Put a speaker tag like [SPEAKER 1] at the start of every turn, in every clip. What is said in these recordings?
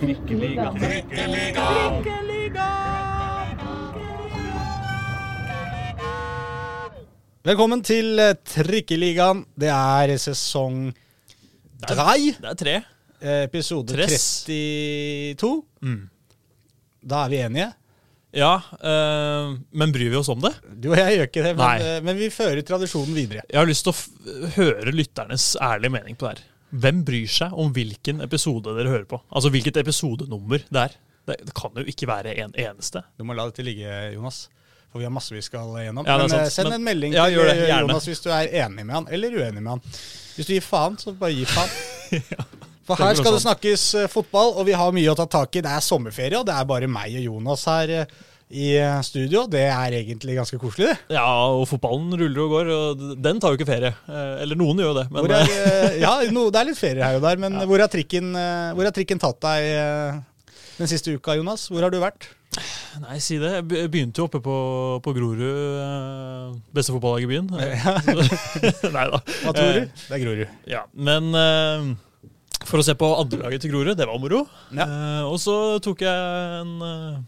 [SPEAKER 1] Trikkeliga.
[SPEAKER 2] Velkommen til eh, Trikkeligaen. Det er sesong drei,
[SPEAKER 1] Det er tre.
[SPEAKER 2] eh, episode
[SPEAKER 1] Tres.
[SPEAKER 2] 32.
[SPEAKER 1] Mm.
[SPEAKER 2] Da er vi enige.
[SPEAKER 1] Ja, øh, men bryr vi oss om det?
[SPEAKER 2] Du og jeg gjør ikke det, men, men vi fører tradisjonen videre.
[SPEAKER 1] Jeg har lyst til å f høre lytternes ærlige mening på det her. Hvem bryr seg om hvilken episode dere hører på? Altså hvilket episodenummer det er. Det, det kan jo ikke være en eneste.
[SPEAKER 2] Du må la dette ligge, Jonas. For vi har masse vi skal gjennom.
[SPEAKER 1] Ja,
[SPEAKER 2] men eh,
[SPEAKER 1] sant,
[SPEAKER 2] send
[SPEAKER 1] men-
[SPEAKER 2] en melding
[SPEAKER 1] Ja,
[SPEAKER 2] til
[SPEAKER 1] det.
[SPEAKER 2] Jonas hvis du er enig med han, eller uenig med han. Hvis du gir faen, så bare gi faen. For her skal det snakkes eh, fotball, og vi har mye å ta tak i. Det er sommerferie, og det er bare meg og Jonas her eh, i eh, studio. Det er egentlig ganske koselig, det.
[SPEAKER 1] Ja, og fotballen ruller og går, og den tar jo ikke ferie. Eh, eller noen gjør jo det, men
[SPEAKER 2] er,
[SPEAKER 1] eh,
[SPEAKER 2] ja, no, det er litt ferie her og der, men hvor, har trikken, hvor har trikken tatt deg den siste uka, Jonas? Hvor har du vært?
[SPEAKER 1] Nei, si det. Jeg begynte jo oppe på, på Grorud, beste fotballag i byen. Nei da.
[SPEAKER 2] Hva tror du? Det er Grorud.
[SPEAKER 1] Ja, men for å se på andrelaget til Grorud, det var moro.
[SPEAKER 2] Ja.
[SPEAKER 1] Uh, og så tok jeg en eh,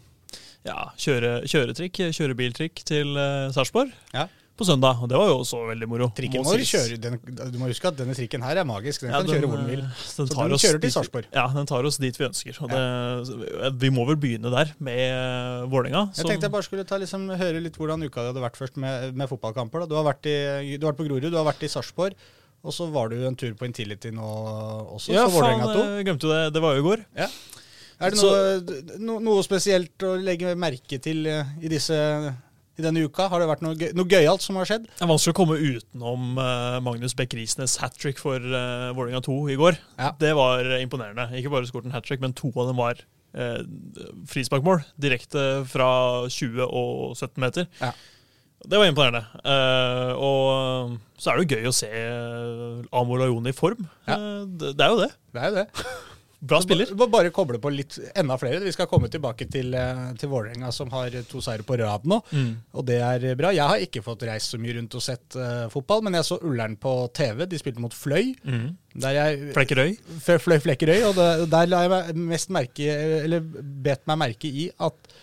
[SPEAKER 1] ja, kjøre, kjøretrikk, kjørebiltrikk til uh, Sarpsborg
[SPEAKER 2] Ja.
[SPEAKER 1] på søndag. Og det var jo også veldig moro.
[SPEAKER 2] Trikken vår
[SPEAKER 1] sies.
[SPEAKER 2] kjøre, den, du må huske at denne trikken her er magisk. Den
[SPEAKER 1] Ja,
[SPEAKER 2] kan kjøre hvor den vil.
[SPEAKER 1] Den
[SPEAKER 2] Så den
[SPEAKER 1] oss
[SPEAKER 2] kjører til Sarpsborg.
[SPEAKER 1] Ja, den tar oss dit vi ønsker. Og det, vi må vel begynne der, med uh, Vålerenga.
[SPEAKER 2] Jeg tenkte jeg bare skulle ta, liksom, høre litt hvordan uka di hadde vært først med, med fotballkamper. Du, har i, du har vært på Grorud, du har vært i Sarpsborg, og så var du en tur på Intility nå også,
[SPEAKER 1] ja,
[SPEAKER 2] for Vålerenga 2.
[SPEAKER 1] jeg glemte jo det. Det var jo i går.
[SPEAKER 2] Er det noe, no, noe spesielt å legge merke til eh, i, disse, i denne uka? Har det vært noe, gøy, noe gøyalt som har skjedd?
[SPEAKER 1] Det er vanskelig å komme utenom eh, Magnus Beck Risnes hat trick for uh, Vålerenga 2 i går.
[SPEAKER 2] Ja.
[SPEAKER 1] Det var imponerende. Ikke bare skåret en hat trick, men to av dem var uh, frisparkmål. Direkte fra 20 og 17 meter.
[SPEAKER 2] Ja.
[SPEAKER 1] Det var imponerende. Uh, og så er det jo gøy å se Amor Lajone i form.
[SPEAKER 2] Ja.
[SPEAKER 1] Uh, det, det er jo det.
[SPEAKER 2] Det er jo det.
[SPEAKER 1] Bra spiller.
[SPEAKER 2] Må Bare koble på litt enda flere. Vi skal komme tilbake til, eh, til Vålerenga, som har to seire på rad nå.
[SPEAKER 1] Mm.
[SPEAKER 2] Og det er bra. Jeg har ikke fått reist så mye rundt og sett uh, fotball, men jeg så Ullern på TV. De spilte mot Fløy.
[SPEAKER 1] Mm.
[SPEAKER 2] Jeg
[SPEAKER 1] Flekkerøy.
[SPEAKER 2] Fløy Flekkerøy, og det, der la jeg mest merke Eller bet meg merke i at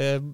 [SPEAKER 2] uh,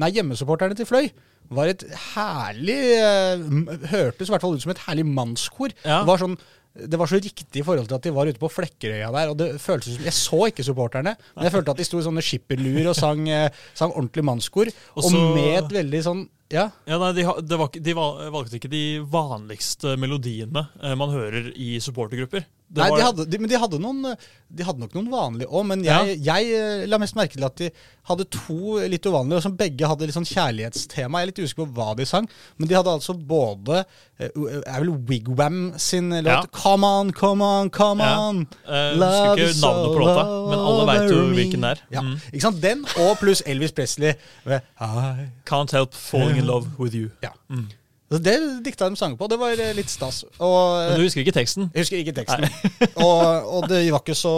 [SPEAKER 2] nei, hjemmesupporterne til Fløy var et herlig uh, Hørtes i hvert fall ut som et herlig mannskor.
[SPEAKER 1] Ja.
[SPEAKER 2] Det var sånn det var så riktig i forhold til at de var ute på Flekkerøya der. og det føltes som, Jeg så ikke supporterne, men jeg følte at de sto i sånne skipperluer og sang, eh, sang ordentlig mannskor.
[SPEAKER 1] Og
[SPEAKER 2] Og, med et veldig sånn Ja,
[SPEAKER 1] Ja, nei, de, det var, de valgte ikke de vanligste melodiene eh, man hører i supportergrupper.
[SPEAKER 2] Nei, de hadde, de, men de hadde, noen, de hadde nok noen vanlige òg, men jeg, jeg eh, la mest merke til at de hadde to litt uvanlige, og som begge hadde litt sånn kjærlighetstema. Jeg er litt usikker på hva de sang, men de hadde altså både eh, er vel Wigwam sin låt
[SPEAKER 1] Ja.
[SPEAKER 2] 'Come On, Come On, Come
[SPEAKER 1] Ja.
[SPEAKER 2] On'.
[SPEAKER 1] Uh,
[SPEAKER 2] Love
[SPEAKER 1] husker ikke navnet på låta, men alle veit jo hvilken det er.
[SPEAKER 2] Ja,
[SPEAKER 1] Mm.
[SPEAKER 2] ikke sant? Den, og pluss Elvis Presley med I
[SPEAKER 1] Can't help falling in love with you.
[SPEAKER 2] Ja.
[SPEAKER 1] Mm.
[SPEAKER 2] Så Det dikta de sanger på. Det var eh, litt stas. Og,
[SPEAKER 1] Men du husker ikke teksten?
[SPEAKER 2] Jeg husker ikke teksten. og, og det var ikke så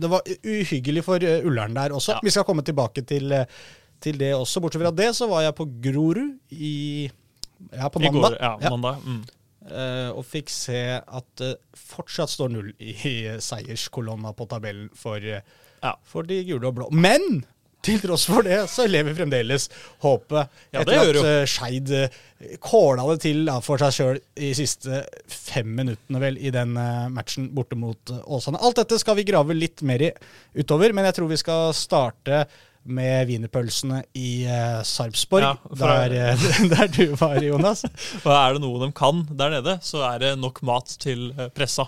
[SPEAKER 2] Det var uhyggelig for uh, Ullern der også.
[SPEAKER 1] Ja.
[SPEAKER 2] Vi skal komme tilbake til, eh, til det også. Bortsett fra det så var jeg på Grorud i ja, på
[SPEAKER 1] I
[SPEAKER 2] mandag.
[SPEAKER 1] går, ja,
[SPEAKER 2] Ja.
[SPEAKER 1] mandag. Mm.
[SPEAKER 2] Uh, og fikk se at det fortsatt står null i, i seierskolonna på tabellen for, uh,
[SPEAKER 1] Ja.
[SPEAKER 2] for de gule og blå. Men til tross for det, så lever fremdeles håpet.
[SPEAKER 1] Ja, det
[SPEAKER 2] etter at eh, Skeid eh, kåla det til for seg sjøl i siste fem minuttene vel i den eh, matchen borte mot Åsane. Alt dette skal vi grave litt mer i utover, men jeg tror vi skal starte med wienerpølsene i uh, Sarpsborg,
[SPEAKER 1] Ja,
[SPEAKER 2] der, eh, der du var, Jonas.
[SPEAKER 1] Og er det noe de kan der nede, så er det nok mat til eh, pressa.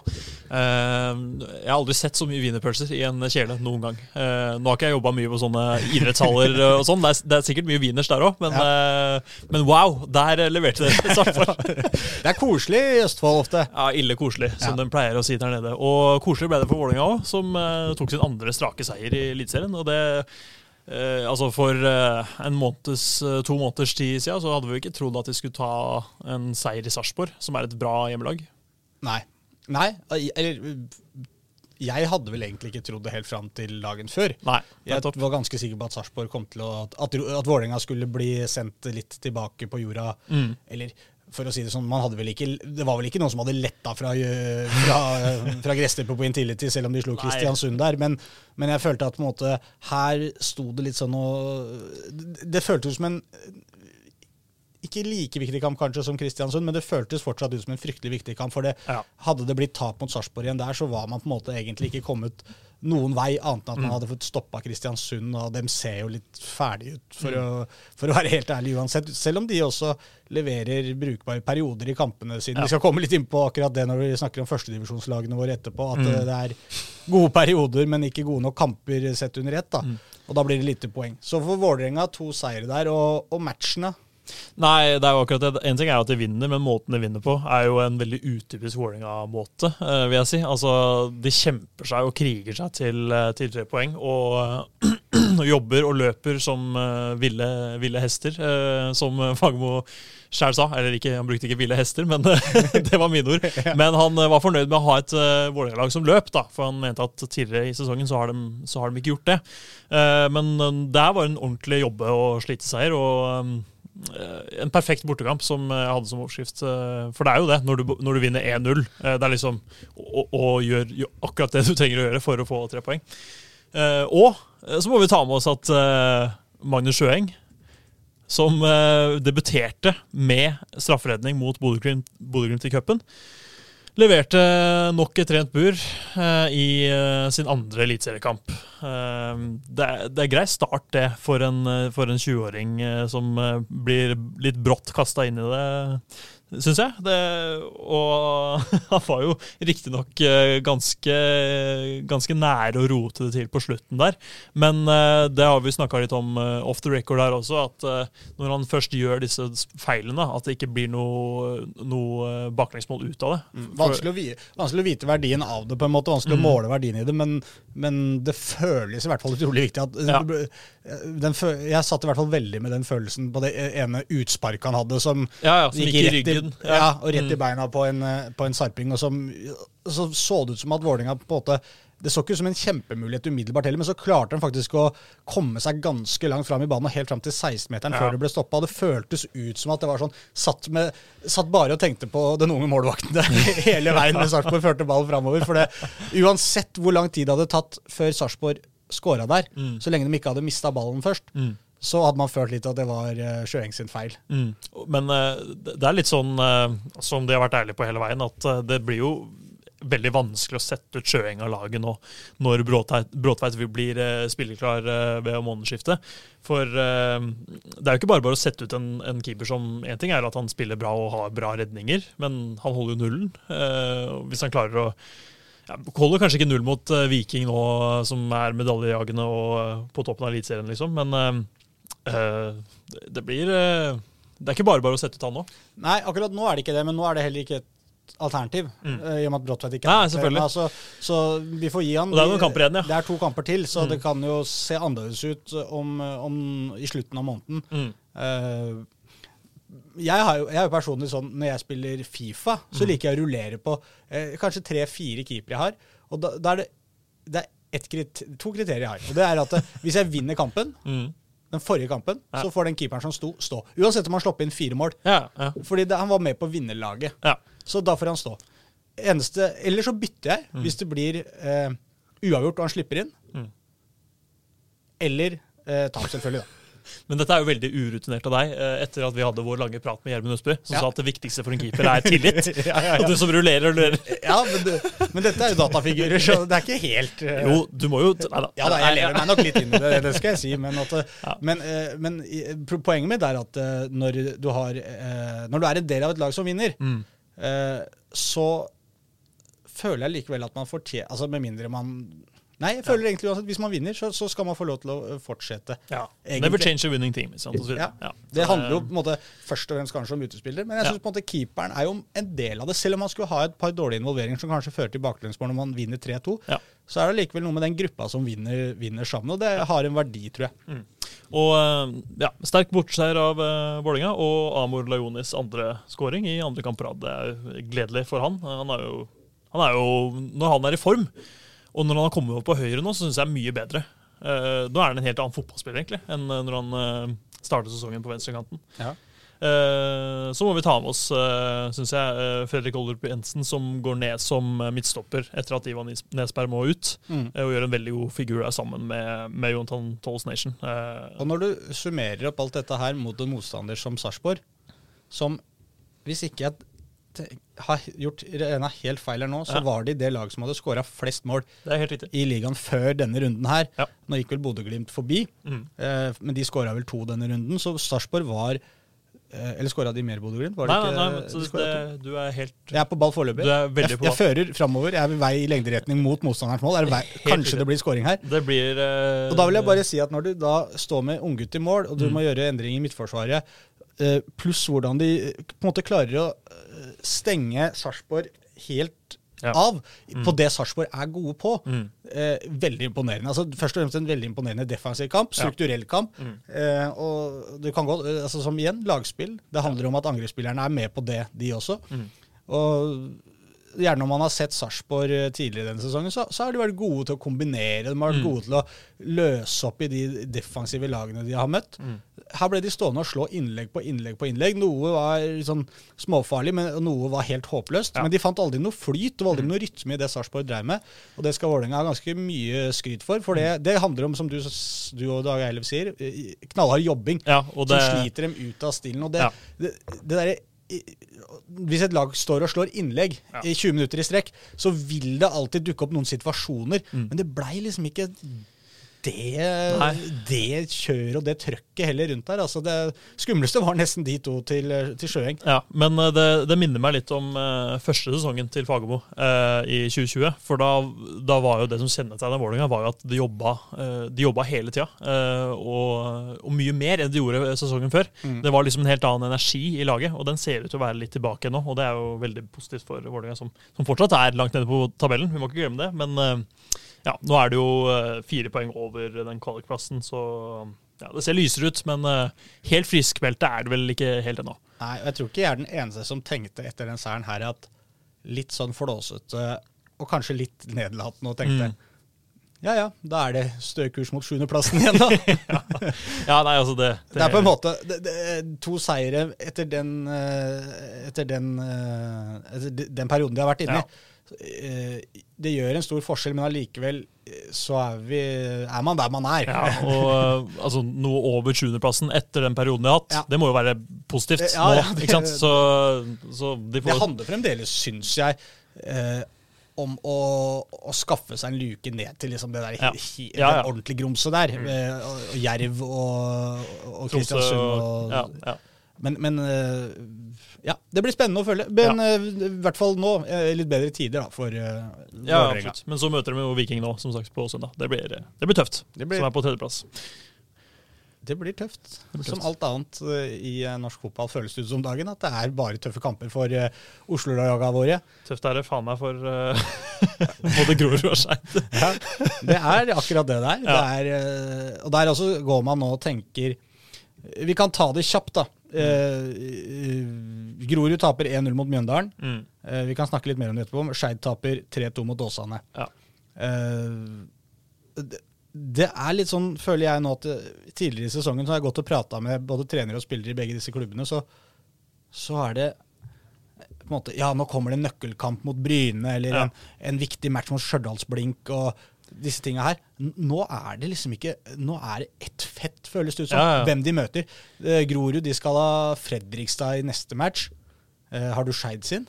[SPEAKER 1] Uh, jeg har aldri sett så mye wienerpølser i en kjele noen gang. Uh, nå har ikke jeg jobba mye på sånne idrettshaller og sånn, det, det er sikkert mye wieners der òg, men, eh, men wow, der leverte dere Sarpsborg.
[SPEAKER 2] Det er koselig i Østfold ofte.
[SPEAKER 1] Ja, ille koselig, som
[SPEAKER 2] Ja.
[SPEAKER 1] de pleier å si der nede. Og koselig ble det for Vålerenga òg, som tok sin andre strake seier i Eliteserien. Og det eh, Altså For eh, en måneds, eh, to måneders tid siden så hadde vi ikke trodd at de skulle ta en seier i Sarpsborg, som er et bra hjemmelag.
[SPEAKER 2] Nei. Nei, eller Jeg hadde vel egentlig ikke trodd det helt fram til dagen før.
[SPEAKER 1] Nei,
[SPEAKER 2] Jeg var ganske sikker på at Sarpsborg kom til å At, at Vålerenga skulle bli sendt litt tilbake på jorda.
[SPEAKER 1] Mm.
[SPEAKER 2] Eller for å si Det sånn, man hadde vel ikke, det var vel ikke noen som hadde letta fra, fra, fra Gresslepp på Intility, selv om de slo Kristiansund der. Men, men, jeg følte at på en måte, her sto det litt sånn og Det, det føltes som en ikke like viktig kamp kanskje som Kristiansund, men det føltes fortsatt ut som en fryktelig viktig kamp. For det, ja. hadde det blitt tap mot Sarpsborg igjen der, så var man på en måte egentlig ikke kommet noen vei, annet enn at man mm. hadde fått stoppa Kristiansund, og dem ser jo litt ferdig ut, for, mm. å, for, å, være helt ærlig uansett. Selv om de også leverer brukbare perioder i kampene sine. Ja. Vi skal komme litt inn på akkurat det når vi snakker om førstedivisjonslagene våre etterpå, at mm. det er gode perioder, men ikke gode nok kamper sett under ett. da. Mm. Og da blir det lite poeng. Så for Vålerenga to seire der, og, og matchene
[SPEAKER 1] Nei, det er jo akkurat det. En ting er at de vinner, men måten de vinner på, er jo en veldig utypisk Vålerenga-måte, uh, vil jeg si. Altså, de kjemper seg og kriger seg til, eh, til tre poeng, og, og, jobber og løper som uh, ville, ville, hester, som Fagermo sjæl sa. Eller ikke, han brukte ikke ville hester, men det var mine ord. Men han var fornøyd med å ha et Vålerenga-lag som løp, da, for han mente at tidligere i sesongen så har de, så har de ikke gjort det. men der var en ordentlig jobbe- og sliteseier. og Eh, en perfekt bortekamp som jeg hadde som overskrift. Eh, for det er jo det, når du, når du vinner 1-0. Eh, det er liksom å, å gjøre akkurat det du trenger å gjøre for å få tre poeng. Og så må vi ta med oss at Magnus Sjøeng, som debuterte med strafferedning mot Bodø-Glimt i cupen, Leverte nok et rent bur eh, i uh, sin andre eliteseriekamp. Eh, det, det, er grei start, det, for en, en 20-åring som blir litt brått kasta inn i det syns jeg. Det, og han var jo riktignok eh, ganske, ganske nære å rote det til på slutten der. Men eh, det har vi snakka litt om eh, off the record her også, at når han først gjør disse feilene, at det ikke blir noe, noe baklengsmål ut av det.
[SPEAKER 2] Mm, vanskelig, å vite, vanskelig, å vite, verdien av det, på en måte, vanskelig mm. å måle verdien i det, men, men, det føles i hvert fall utrolig viktig. at ja. den, Jeg satt i hvert fall veldig med den følelsen på det ene utsparket han hadde, som,
[SPEAKER 1] ja, ja, som gikk, gikk i ryggen
[SPEAKER 2] ja. ja. og rett i mm. beina på en, på en sarping. Og som, så så det ut som at Vålerenga på en måte det så ikke ut som en kjempemulighet umiddelbart heller, men så klarte han faktisk å komme seg ganske langt fram i banen, helt fram til 16-meteren ja. før det ble stoppa. Det føltes ut som at det var sånn Satt, med, satt bare og tenkte på den unge målvakten hele veien med Sarpsborg førte ballen framover. For det, uansett hvor lang tid det hadde tatt før Sarpsborg skåra der, mm. så lenge de ikke hadde mista ballen først, mm så hadde man følt litt at det var uh, Sjøeng sin feil. Mm.
[SPEAKER 1] Men uh, det er litt sånn, uh, som de har vært ærlige på hele veien, at uh, det blir jo veldig vanskelig å sette ut Sjøeng av laget nå når Bråtveit blir spilleklar ved månedsskiftet. For det er jo ikke bare bare å sette ut en, en, keeper som En ting er at han spiller bra og har bra redninger, men han holder jo nullen. hvis han klarer å ja, Holder kanskje ikke null mot Viking nå, som er medaljejagende og på toppen av Eliteserien, liksom, men Uh, det blir uh, Det er ikke bare bare å sette ut han nå.
[SPEAKER 2] Nei, akkurat nå er det ikke det, men nå er det heller ikke et alternativ. Mm. Uh, I og med at Bråtvedt ikke
[SPEAKER 1] er selvfølgelig.
[SPEAKER 2] Altså, så vi får gi han
[SPEAKER 1] Og Det er noen kamper igjen, ja.
[SPEAKER 2] Det er to kamper til, så mm. det kan jo se annerledes ut om, om, i slutten av måneden. Mm. jeg, har jo, jeg er jo personlig sånn når jeg spiller Fifa, så mm. liker jeg å rullere på kanskje tre-fire keepere jeg har. Og da, da er det, det er krit to kriterier jeg har. Og det er at hvis jeg vinner kampen mm den forrige kampen, ja. så får den keeperen som sto, stå. Uansett om han slipper inn fire mål. Ja, ja. Fordi det, han var med på vinnerlaget. Så da får han stå. Eneste, Eller så bytter jeg, mm. hvis det blir eh, uavgjort og han slipper inn. Mm. Eller eh, tap, selvfølgelig. da.
[SPEAKER 1] Men dette er jo veldig urutinert av deg, eh, etter at vi hadde vår lange prat med Gjermund Østby, som ja. sa at det viktigste for en keeper er tillit. ja, ja, og du som rullerer og rullerer.
[SPEAKER 2] ja, men, du, men, dette er jo datafigurer, så det er ikke helt uh,
[SPEAKER 1] Jo, du må jo
[SPEAKER 2] Nei da. Ja da, jeg lever meg nok litt inn i det, det skal jeg si. Men, at, men, uh, men uh, poenget mitt er at når du har Når du er en del av et lag som vinner, mm. så føler jeg likevel at man fortjener Altså med mindre man Nei, jeg føler ja. egentlig at hvis man vinner, så, så, skal man få lov til å øh, fortsette. Ja.
[SPEAKER 1] Never change a winning team. Ja.
[SPEAKER 2] ja. Det handler jo på en måte først og fremst kanskje om utespillere, men jeg synes på en måte keeperen er jo en del av det. Selv om man skulle ha et par dårlige involveringer som kanskje fører til baklengsmål når man vinner 3-2, så er det likevel noe med den gruppa som vinner, vinner sammen, og det har en verdi, tror jeg. Mm.
[SPEAKER 1] Og øh, ja, Sterk bortseier av uh, Vålerenga og Amor Lajonis andre skåring i andre kamp på rad. Det er gledelig for han. Han er jo, han er jo Når han er i form og når han har kommet opp på høyre nå, så syns jeg er mye bedre. Uh, nå er han en helt annen fotballspiller egentlig enn eh, når han uh, startet sesongen på venstrekanten. Ja. Uh, så må vi ta med oss, uh, synes jeg, uh, Fredrik Olderup Jensen, som går ned som midtstopper etter at Ivan Nesberg må ut.
[SPEAKER 2] Mm.
[SPEAKER 1] og gjør en veldig god figur der sammen med, med Jonathan Tolls Nation.
[SPEAKER 2] og når du summerer opp alt dette her mot en motstander som Sarpsborg, som hvis ikke jeg har gjort Rena helt feil her nå, så ja. var de det laget som hadde skåra flest mål i ligaen før denne runden her. Ja. Nå gikk vel Bodø-Glimt forbi, mm. eh, men de skåra vel to denne runden. Så Sarpsborg var Eh, eller skåra de mer Bodø-Glimt?
[SPEAKER 1] Nei, nei, nei, så det, du er helt
[SPEAKER 2] Jeg er på ball foreløpig. Jeg, jeg, fører framover. Jeg er ved vei i lengderetning mot motstanderens mål. Vei, kanskje det blir scoring her.
[SPEAKER 1] Det blir uh,
[SPEAKER 2] Og Da vil jeg bare si at når du da står med unggutt i mål, og du mm. må gjøre endringer i midtforsvaret, uh, pluss hvordan de på en måte klarer å stenge Sarpsborg helt ja. av mm. på det Sarpsborg er gode på. Mm. Eh, veldig imponerende. Altså, først og fremst en veldig imponerende defensiv kamp, strukturell kamp. Mm. Eh, og du kan gå, eh, altså, Som igjen, lagspill. Det handler om at angrepsspillerne er med på det, de også. Mm. Og gjerne om man har sett Sarpsborg eh, tidligere denne sesongen, så, så, har de vært gode til å kombinere. De har vært mm. gode til å løse opp i de defensive lagene de har møtt. Mm. Her ble de stående og slå innlegg på innlegg på innlegg. Noe var sånn småfarlig, men noe var helt håpløst. Ja. Men de fant aldri noe flyt, det var aldri mm. noe rytme i det Sarpsborg drev med. Og det skal Vålerenga ha ganske mye skryt for. For det, mm. det handler om, som du, du og Dag Eilev sier, knallhard jobbing.
[SPEAKER 1] Ja,
[SPEAKER 2] det, som sliter dem ut av stilen. Og det, ja. det, det der, hvis et lag står og slår innlegg ja. i 20 minutter i strekk, så vil det alltid dukke opp noen situasjoner. Mm. Men det blei liksom ikke det, det kjøret og det trøkket heller rundt der. Altså det skumleste var nesten de to til, til Sjøeng.
[SPEAKER 1] Ja, men eh, det, det, minner meg litt om uh, første sesongen til Fagermo uh, i 2020. For da, da, var jo det som kjennetegna Vålerenga, var jo at de jobba, uh, de jobba hele tida. Og, og, mye mer enn de gjorde sesongen før. Mm. Det var liksom en helt annen energi i laget, og den ser ut til å være litt tilbake nå. Og det er jo veldig positivt for Vålerenga, som, som, fortsatt er langt nede på tabellen. Vi må ikke glemme det. men ja, nå er det jo uh, fire poeng over den kvalikplassen, så ja, det ser lysere ut. Men uh, helt friskmeldte er det vel ikke helt ennå.
[SPEAKER 2] Nei, og jeg tror ikke jeg er den eneste som tenkte etter den seieren her at litt sånn flåsete og kanskje litt nedlatende og tenkte mm. Ja ja, da er det stø kurs mot sjuendeplassen igjen, da.
[SPEAKER 1] ja. ja, nei, altså det,
[SPEAKER 2] det, det er på en måte det, det, to seire etter den, uh, etter den, etter den perioden de har vært inne i. Ja. Eh, det gjør en stor forskjell, men allikevel eh, så er, vi, er, man der man er.
[SPEAKER 1] Ja, og eh, altså, Noe over 20.-plassen etter den perioden de har hatt, ja. det må jo være positivt ja, nå. Det, ikke sant? Så, så de får...
[SPEAKER 2] det handler fremdeles, syns jeg, eh, om å, å, skaffe seg en luke ned til liksom det der ja. Hi, ja, ja. ordentlige grumset der. Mm. Og, og Jerv og, og Kristiansund. Og, ja, men, men ja, det blir spennende å følge. Men ja. uh, i hvert fall nå, uh, litt bedre tider da, for uh,
[SPEAKER 1] Ja, absolutt. Men så møter de jo Viking nå, som sagt, på søndag. Det blir, det blir tøft, det blir, som er på tredjeplass.
[SPEAKER 2] Det blir. Det blir tøft. Som alt annet i norsk fotball føles det ut som dagen. At det er bare tøffe kamper for Oslo-laga våre.
[SPEAKER 1] Tøft er det faen meg for både Grorud og Skeid.
[SPEAKER 2] ja, det er akkurat det der. Ja. Det er, og der også går man nå og tenker Vi kan ta det kjapt, da. Mm. Grorud taper 1-0 mot Mjøndalen. Mm. Eh, vi kan snakke litt mer om det etterpå. Skeid taper 3-2 mot Åsane. Ja. Eh, det, det, er litt sånn, føler jeg nå, at eh, tidligere i sesongen så har jeg gått og prata med både trenere og spillere i begge disse klubbene, så, så er det på en måte, Ja, nå kommer det en nøkkelkamp mot Bryne, eller ja. en, en, viktig match mot Stjørdalsblink. og disse tinga her. Nå er det liksom ikke Nå er det ett fett, føles det ut som, ja, ja. hvem de møter. Eh, Grorud de skal ha Fredrikstad i neste match. Eh, har du Skeid sin?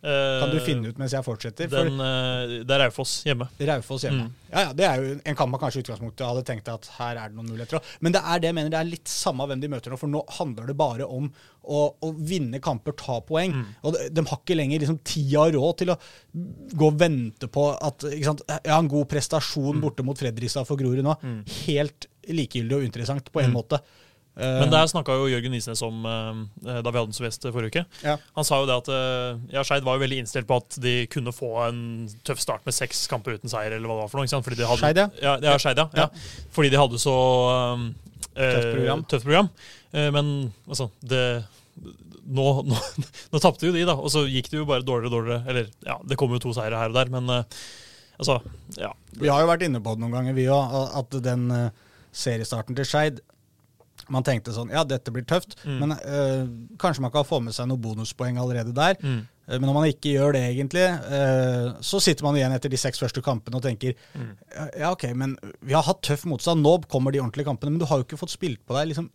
[SPEAKER 2] Kan du finne ut mens jeg fortsetter?
[SPEAKER 1] Den, uh, det er Raufoss hjemme.
[SPEAKER 2] Raufoss hjemme. Mm. Ja, ja, Det er jo en kamp man kanskje i utgangspunktet hadde tenkt at her er det noen muligheter. Men det er det jeg mener, det er litt samme hvem de møter nå, for nå handler det bare om å, å vinne kamper, ta poeng. Mm. Og de, de, har ikke lenger liksom, tida og råd til å gå og vente på at sant, ja, en god prestasjon mm. borte mot Fredrikstad for Grorud nå. Mm. Helt likegyldig og uinteressant på en mm. måte.
[SPEAKER 1] Men der snakka jo Jørgen Isnes om uh, da vi hadde den som gjest forrige uke. Ja. Han sa jo det at ja, Skeid var jo veldig innstilt på at de kunne få en tøff start med seks kamper uten seier, eller hva det var for noe. Fordi de hadde,
[SPEAKER 2] Scheid, ja.
[SPEAKER 1] Ja, Scheid, ja. ja. Fordi de hadde så um,
[SPEAKER 2] tøft program.
[SPEAKER 1] Tøft program. men altså, det Nå, nå, nå tapte jo de, da, og så gikk det jo bare dårligere og dårligere. Eller ja, det kom jo to seire her og der, men altså, ja.
[SPEAKER 2] Vi har jo vært inne på det noen ganger, vi òg, at den seriestarten til Skeid Man tenkte sånn Ja, dette blir tøft,
[SPEAKER 1] Mm.
[SPEAKER 2] men eh, kanskje man kan få med seg noen bonuspoeng allerede der.
[SPEAKER 1] Mm.
[SPEAKER 2] Eh, Men når man ikke gjør det, egentlig, eh, så sitter man igjen etter de seks første kampene og tenker
[SPEAKER 1] Mm.
[SPEAKER 2] ja, ok, men vi har hatt tøff motstand. Nå kommer de ordentlige kampene, men du har jo ikke fått spilt på deg liksom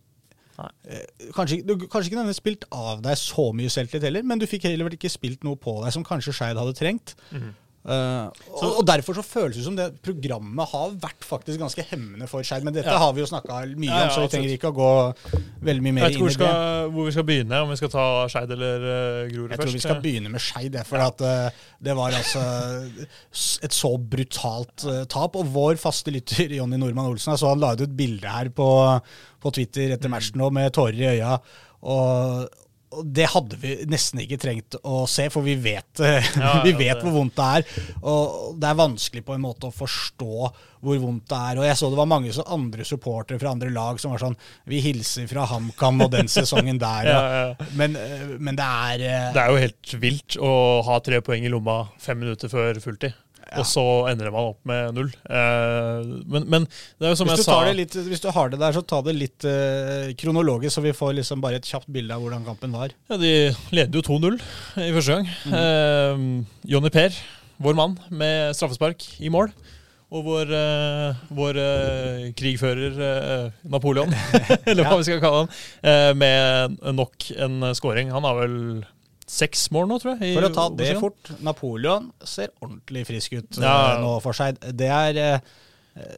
[SPEAKER 2] Kanskje, du kanskje ikke denne spilt av deg så mye selvtillit heller, men du fikk heller ikke spilt noe på deg som kanskje Skeid hadde trengt.
[SPEAKER 1] Mhm.
[SPEAKER 2] Eh, og, og Derfor så føles det som det programmet har vært faktisk ganske hemmende for Skeid. Men dette
[SPEAKER 1] Ja.
[SPEAKER 2] har vi jo snakka mye
[SPEAKER 1] Ja, ja,
[SPEAKER 2] om, så vi trenger ikke å gå veldig mye
[SPEAKER 1] Jeg
[SPEAKER 2] mer
[SPEAKER 1] vet ikke
[SPEAKER 2] inn
[SPEAKER 1] hvor,
[SPEAKER 2] i det.
[SPEAKER 1] skal, hvor vi skal begynne, om vi skal ta Skeid eller uh, Grorud
[SPEAKER 2] Jeg tror vi skal begynne med Skeid, jeg, for at, uh, det var altså et så brutalt uh, tap. Og vår faste lytter Jonny Normann Olsen jeg så han la ut et bilde her på, på Twitter etter matchen nå med tårer i øya. Og det hadde vi nesten ikke trengt å se, for vi vet, eh,
[SPEAKER 1] Ja,
[SPEAKER 2] vi vet hvor vondt det er. Og det er vanskelig på en måte å forstå hvor vondt det er. Og jeg så det var mange så andre supportere fra andre lag som var sånn Vi hilser fra HamKam og den sesongen der.
[SPEAKER 1] Ja,
[SPEAKER 2] ja. Men, eh, men det er eh,
[SPEAKER 1] Det er jo helt vilt å ha tre poeng i lomma fem minutter før fulltid. Og så ender man opp med null. Eh, men, men det er jo som
[SPEAKER 2] hvis,
[SPEAKER 1] jeg sa
[SPEAKER 2] det litt, hvis du har det der, så ta det litt eh, kronologisk, så vi får liksom bare et kjapt bilde av hvordan kampen var.
[SPEAKER 1] ja, De leder jo 2-0 i første gang.
[SPEAKER 2] Mm.
[SPEAKER 1] Eh, Jonny Per, vår mann, med straffespark i mål. Og vår, eh, vår krigfører Napoleon, eller hva
[SPEAKER 2] Ja.
[SPEAKER 1] vi skal kalle han, eh, med nok en scoring. Han har vel seks mål nå, tror jeg.
[SPEAKER 2] For å ta det
[SPEAKER 1] Obos-ligaen.
[SPEAKER 2] fort, Napoleon ser ordentlig frisk ut eh,
[SPEAKER 1] Ja.
[SPEAKER 2] nå for seg. Det er eh, eh,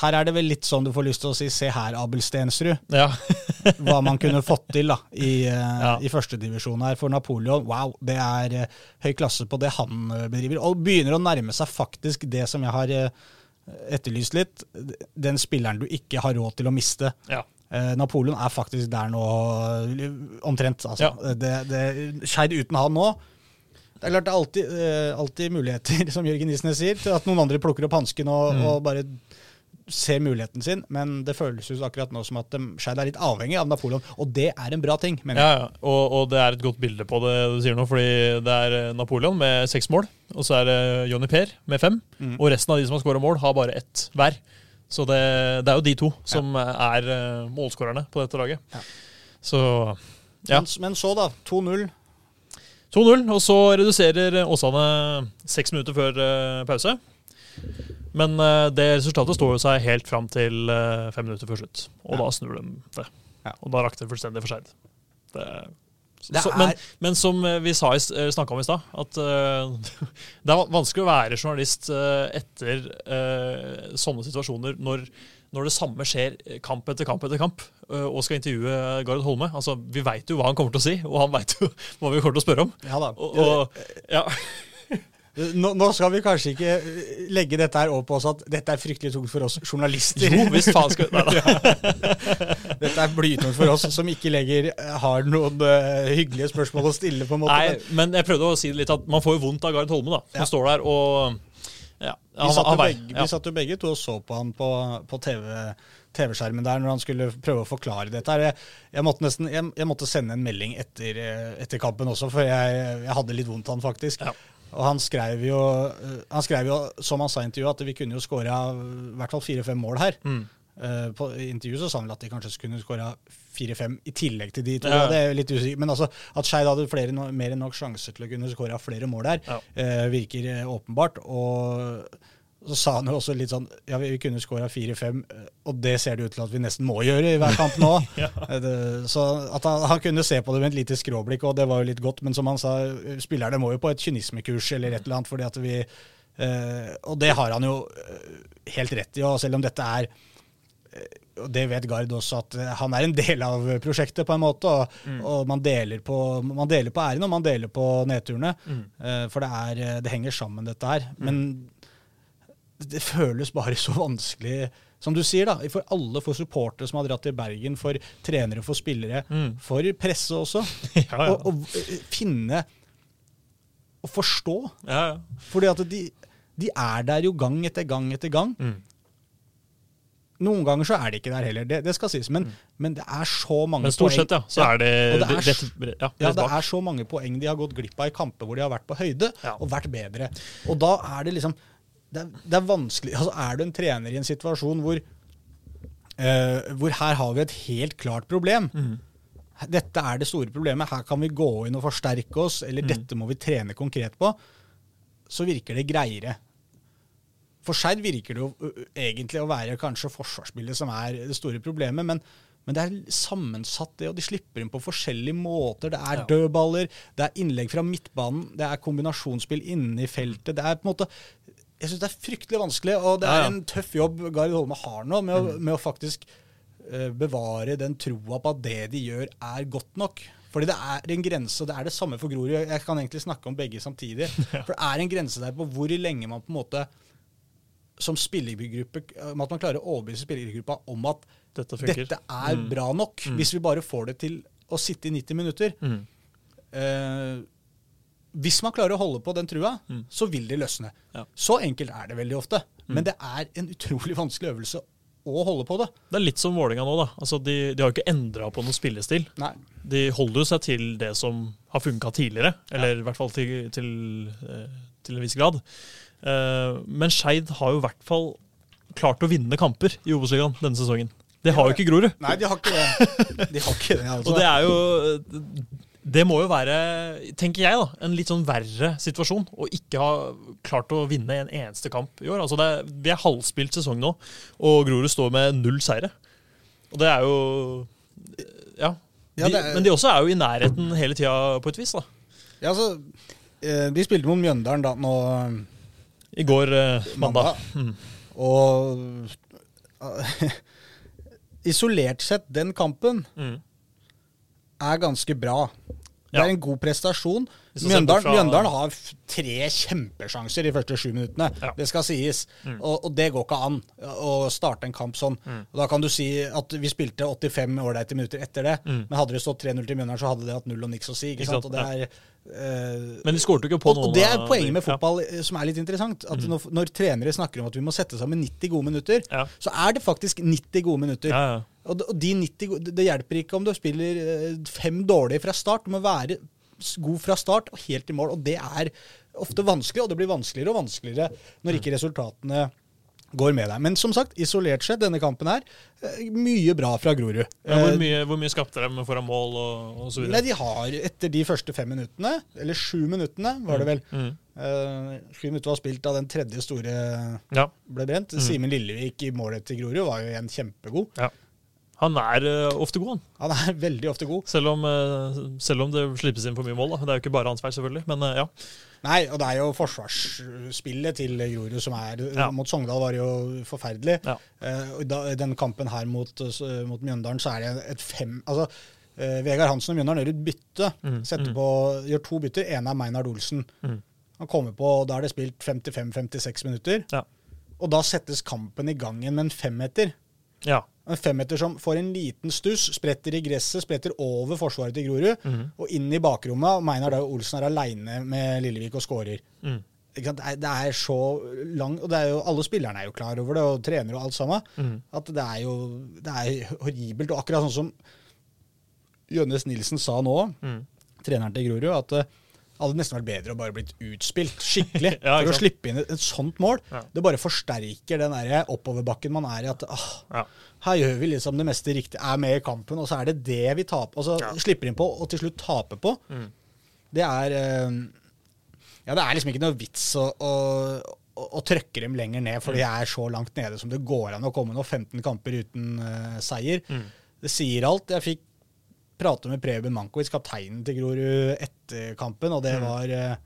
[SPEAKER 2] Her er det vel litt sånn du får lyst til å si se her, Abel Stensrud.
[SPEAKER 1] Ja.
[SPEAKER 2] Hva man kunne fått til da i, eh,
[SPEAKER 1] Ja.
[SPEAKER 2] i førstedivisjon her. For Napoleon, wow, det er eh, høy klasse på det han eh, bedriver. Og begynner å nærme seg faktisk det som jeg har eh, etterlyst litt. Den spilleren du ikke har råd til å miste.
[SPEAKER 1] ja.
[SPEAKER 2] Eh, Napoleon er faktisk der nå, eh, omtrent. Altså. Det, det, Skeid uten han nå Det er klart det er alltid, eh, alltid muligheter, som Jørgen Isnes sier, til at noen andre plukker opp hansken og,
[SPEAKER 1] Mm.
[SPEAKER 2] og bare ser muligheten sin. Men det føles jo akkurat nå som at de- Skeid er litt avhengig av Napoleon, og det er en bra ting. mener jeg.
[SPEAKER 1] Ja, ja. Og, og det er et godt bilde på det du sier nå, fordi det er eh, Napoleon med seks mål, og så er det Jonny Per med fem,
[SPEAKER 2] Mm.
[SPEAKER 1] og resten av de som har skåra mål, har bare ett hver. Så det, det er jo de to som er eh, målskårerne på dette laget.
[SPEAKER 2] Ja.
[SPEAKER 1] Så ja.
[SPEAKER 2] Men, men så, da. 2-0.
[SPEAKER 1] 2-0, og så reduserer Åsane seks minutter før eh, pause. Men eh, det resultatet står jo seg helt fram til fem minutter før slutt, og
[SPEAKER 2] Ja.
[SPEAKER 1] da snur de det.
[SPEAKER 2] Ja.
[SPEAKER 1] Og da rakk det fullstendig for. Det,
[SPEAKER 2] Det
[SPEAKER 1] så, men, men som eh, vi sa, snakka om i stad, at uh, det er vanskelig å være journalist uh, etter uh, sånne situasjoner når, når det samme skjer kamp etter kamp etter kamp, eh, og skal intervjue Gard Holme. Altså, Vi veit jo hva han kommer til å si, og han veit jo hva vi kommer til å spørre om.
[SPEAKER 2] Ja da.
[SPEAKER 1] Og, og, ja.
[SPEAKER 2] Nå, nå skal vi kanskje ikke eh, legge dette her over på oss at dette er fryktelig tungt for oss journalister.
[SPEAKER 1] Jo, hvis faen skal Nei da.
[SPEAKER 2] Dette er blytungt for oss som ikke lenger eh, har noen uh, hyggelige spørsmål å stille. på en måte.
[SPEAKER 1] Nei, men jeg prøvde å si det litt at man får jo vondt av Gard Holme, da. Som
[SPEAKER 2] Ja.
[SPEAKER 1] står der og ja,
[SPEAKER 2] Vi satt,
[SPEAKER 1] han
[SPEAKER 2] begge,
[SPEAKER 1] ja.
[SPEAKER 2] vi satt jo begge to og så på han på, på TV, TV-skjermen der når han skulle prøve å forklare dette. Jeg, jeg, måtte nesten, jeg, jeg måtte sende en melding etter, etter kampen også, for jeg, jeg hadde litt vondt av han faktisk.
[SPEAKER 1] Ja.
[SPEAKER 2] Og han skrev, jo, eh, han skrev jo, som han sa i intervjuet, at vi kunne jo skåra i hvert fall fire-fem mål her.
[SPEAKER 1] Mm.
[SPEAKER 2] Uh, på intervjuet så sa han vel at de kanskje kunne skåra fire-fem i tillegg til de to.
[SPEAKER 1] Ja.
[SPEAKER 2] Det er litt usikker. Men altså, at Skeid hadde flere, mer enn nok sjanser til å kunne skåra flere mål der,
[SPEAKER 1] Ja.
[SPEAKER 2] uh, virker åpenbart. Og så sa han jo også litt sånn Ja, vi, kunne skåra fire-fem, eh, og det ser det ut til at vi nesten må gjøre i hver kamp nå.
[SPEAKER 1] Ja.
[SPEAKER 2] Eh, så at han, han kunne se på det med et lite skråblikk, og det var jo litt godt. Men som han sa, spillerne må jo på et kynismekurs eller et eller annet, fordi at vi eh, Og det har han jo eh, helt rett i, og selv om dette er eh, og det vet Gard også, at eh, han er en del av prosjektet, på en måte. Og,
[SPEAKER 1] Mm.
[SPEAKER 2] og man, deler på, man deler på æren, og man deler på nedturene.
[SPEAKER 1] Mm.
[SPEAKER 2] Eh, For det, er, eh, det henger sammen, dette her. Men det føles bare så vanskelig, som du sier, da. For alle, for supportere som har dratt til Bergen, for trenere, for spillere,
[SPEAKER 1] Mm.
[SPEAKER 2] for presse også.
[SPEAKER 1] Ja, ja.
[SPEAKER 2] Å å, eh, finne og forstå.
[SPEAKER 1] ja, ja.
[SPEAKER 2] Fordi at de, de er der jo gang etter gang etter gang.
[SPEAKER 1] Mm.
[SPEAKER 2] Noen ganger så er de ikke der heller, det, det skal sies. Men, men det er så mange
[SPEAKER 1] Mm. Men stort
[SPEAKER 2] poeng.
[SPEAKER 1] sett, ja, så er det,
[SPEAKER 2] ja, det er,
[SPEAKER 1] rett, ja,
[SPEAKER 2] ja, det er så mange poeng de har gått glipp av i kamper hvor de har vært på høyde og vært bedre. Og da er det liksom Det er, det er vanskelig altså Er du en trener i en situasjon hvor uh, hvor her har vi et helt klart problem.
[SPEAKER 1] Mm.
[SPEAKER 2] Dette er det store problemet. Her kan vi gå inn og forsterke oss, eller
[SPEAKER 1] Mm.
[SPEAKER 2] dette må vi trene konkret på. Så virker det greiere. For Skeid virker det jo egentlig å være kanskje forsvarsspillet som er det store problemet, men, men det er sammensatt, det, og de slipper inn på forskjellige måter. Det er
[SPEAKER 1] Ja.
[SPEAKER 2] dødballer, det er innlegg fra midtbanen, det er kombinasjonsspill inne i feltet. Det er på en måte Jeg syns det er fryktelig vanskelig, og det er en tøff jobb Gard Holme har nå med å, med å faktisk uh, bevare den troa på at det de gjør, er godt nok. Fordi det er en grense, og det er det samme for Grorud. Jeg kan egentlig snakke om begge samtidig. For det er en grense der på hvor lenge man på en måte som spillergruppe om at man klarer å overbevise spillergruppa om at
[SPEAKER 1] Dette
[SPEAKER 2] dette er
[SPEAKER 1] Mm.
[SPEAKER 2] bra nok, hvis vi bare får det til å sitte i 90 minutter.
[SPEAKER 1] Mm.
[SPEAKER 2] Eh, hvis man klarer å holde på den trua,
[SPEAKER 1] Mm.
[SPEAKER 2] så vil det løsne.
[SPEAKER 1] Ja.
[SPEAKER 2] Så enkelt er det veldig ofte.
[SPEAKER 1] Mm.
[SPEAKER 2] Men det er en utrolig vanskelig øvelse å holde på det.
[SPEAKER 1] Det er litt som Vålinga nå, da. Altså, de, de har jo ikke endra på noen spillestil.
[SPEAKER 2] Nei.
[SPEAKER 1] De holder jo seg til det som har funka tidligere, eller i hvert fall til, til, eh, til en viss grad. Eh, men Skeid har jo i hvert fall klart å vinne kamper i Obos-ligaen denne sesongen. Det har jo ikke Grorud.
[SPEAKER 2] Nei, de har ikke det. De har ikke det, altså.
[SPEAKER 1] Og det er jo Det må jo være, tenker jeg, da, en litt sånn verre situasjon å ikke ha klart å vinne en eneste kamp i år. Altså det vi er halvspilt sesong nå, og Grorud står med null seire. Og det er jo Ja. De,
[SPEAKER 2] ja er-
[SPEAKER 1] Men de også er jo i nærheten hele tida, på et vis. da.
[SPEAKER 2] Ja, altså, eh, de spilte mot Mjøndalen da nå
[SPEAKER 1] I går eh, mandag.
[SPEAKER 2] mandag. Og eh, isolert sett, den kampen
[SPEAKER 1] Mm.
[SPEAKER 2] Er ganske bra. Det er en god prestasjon. Mjøndalen, Mjøndalen har tre kjempesjanser de første sju minuttene.
[SPEAKER 1] Ja.
[SPEAKER 2] Det skal sies.
[SPEAKER 1] Mm.
[SPEAKER 2] Og, og det går ikke an å starte en kamp sånn. Og da kan du si at vi spilte 85 ålreite minutter etter det,
[SPEAKER 1] Mm.
[SPEAKER 2] men hadde det stått 3-0 til Mjøndalen, så hadde det hatt null og niks å si. Ikke sant? Og det er, eh,
[SPEAKER 1] Men de skårte jo ikke på noen
[SPEAKER 2] og det er poenget med fotball ja. som er litt interessant. At når, når trenere snakker om at vi må sette sammen 90 gode minutter,
[SPEAKER 1] Ja.
[SPEAKER 2] så er det faktisk 90 gode minutter. Og de- og de 90, det hjelper ikke om du spiller eh, fem dårlige fra start. Du må være god fra start og helt i mål. Og det er ofte vanskelig, og det blir vanskeligere og vanskeligere når ikke resultatene går med deg. Men som sagt, isolert sett, denne kampen her, eh, mye bra fra Grorud.
[SPEAKER 1] Ja, hvor,
[SPEAKER 2] Eh,
[SPEAKER 1] mye, hvor mye skapte de foran mål og, og så
[SPEAKER 2] Nei, de har etter de første fem minuttene, eller sju minuttene, var det vel.
[SPEAKER 1] Mm.
[SPEAKER 2] uh, sju minutter var spilt da den tredje store
[SPEAKER 1] Ja.
[SPEAKER 2] ble brent. Simen Lillevik i målet til Grorud var jo igjen kjempegod.
[SPEAKER 1] ja. Han er eh, ofte god, han.
[SPEAKER 2] Han er veldig ofte god.
[SPEAKER 1] Selv om, eh, selv om det slippes inn for mye mål. Da. Det er jo ikke bare hans feil, selvfølgelig. Men eh, ja.
[SPEAKER 2] Nei, og det er jo forsvarsspillet til Grorud som er
[SPEAKER 1] Ja.
[SPEAKER 2] Mot Sogndal var det jo forferdelig.
[SPEAKER 1] Ja.
[SPEAKER 2] Den kampen her mot, mot Mjøndalen så er det et fem Altså, Vegard Hansen og Mjøndalen gjør et bytte.
[SPEAKER 1] Mm, mm.
[SPEAKER 2] på, gjør to bytter. Ene er Meinard Olsen.
[SPEAKER 1] Mm.
[SPEAKER 2] Han kommer på, Da er det spilt 55-56 minutter.
[SPEAKER 1] Ja.
[SPEAKER 2] Og da settes kampen i gang igjen med en femmeter.
[SPEAKER 1] ja.
[SPEAKER 2] En femmeter som får en liten stuss, spretter i gresset, spretter over forsvaret til Grorud
[SPEAKER 1] mm.
[SPEAKER 2] og inn i bakrommet. og Meinar da Olsen er aleine med Lillevik og skårer.
[SPEAKER 1] Mm.
[SPEAKER 2] Det er- Det er så lang Og det er jo, alle spillerne er jo klar over det, og trenere og alt sammen.
[SPEAKER 1] Mm.
[SPEAKER 2] At det er jo det er horribelt. Og akkurat sånn som Jønnes Nilsen sa nå,
[SPEAKER 1] Mm.
[SPEAKER 2] treneren til Grorud, at det hadde nesten vært bedre å bare blitt utspilt skikkelig
[SPEAKER 1] Ja,
[SPEAKER 2] for å slippe inn et, et sånt mål.
[SPEAKER 1] Ja.
[SPEAKER 2] Det bare forsterker den der oppoverbakken man er i. At ah,
[SPEAKER 1] Ja.
[SPEAKER 2] her gjør vi liksom det meste riktig, er med i kampen, og så er det det vi taper, og
[SPEAKER 1] Ja.
[SPEAKER 2] slipper inn på, og til slutt taper på.
[SPEAKER 1] Mm.
[SPEAKER 2] Det er eh, Ja, det er liksom ikke noe vits å, å, å, å trøkke dem lenger ned, for de
[SPEAKER 1] Mm.
[SPEAKER 2] er så langt nede som det går an å komme nå. 15 kamper uten eh, seier.
[SPEAKER 1] Mm.
[SPEAKER 2] Det sier alt. Jeg fikk prate med Preben Mankovic, kapteinen til Grorud, etter kampen, og det
[SPEAKER 1] Mm.
[SPEAKER 2] var eh,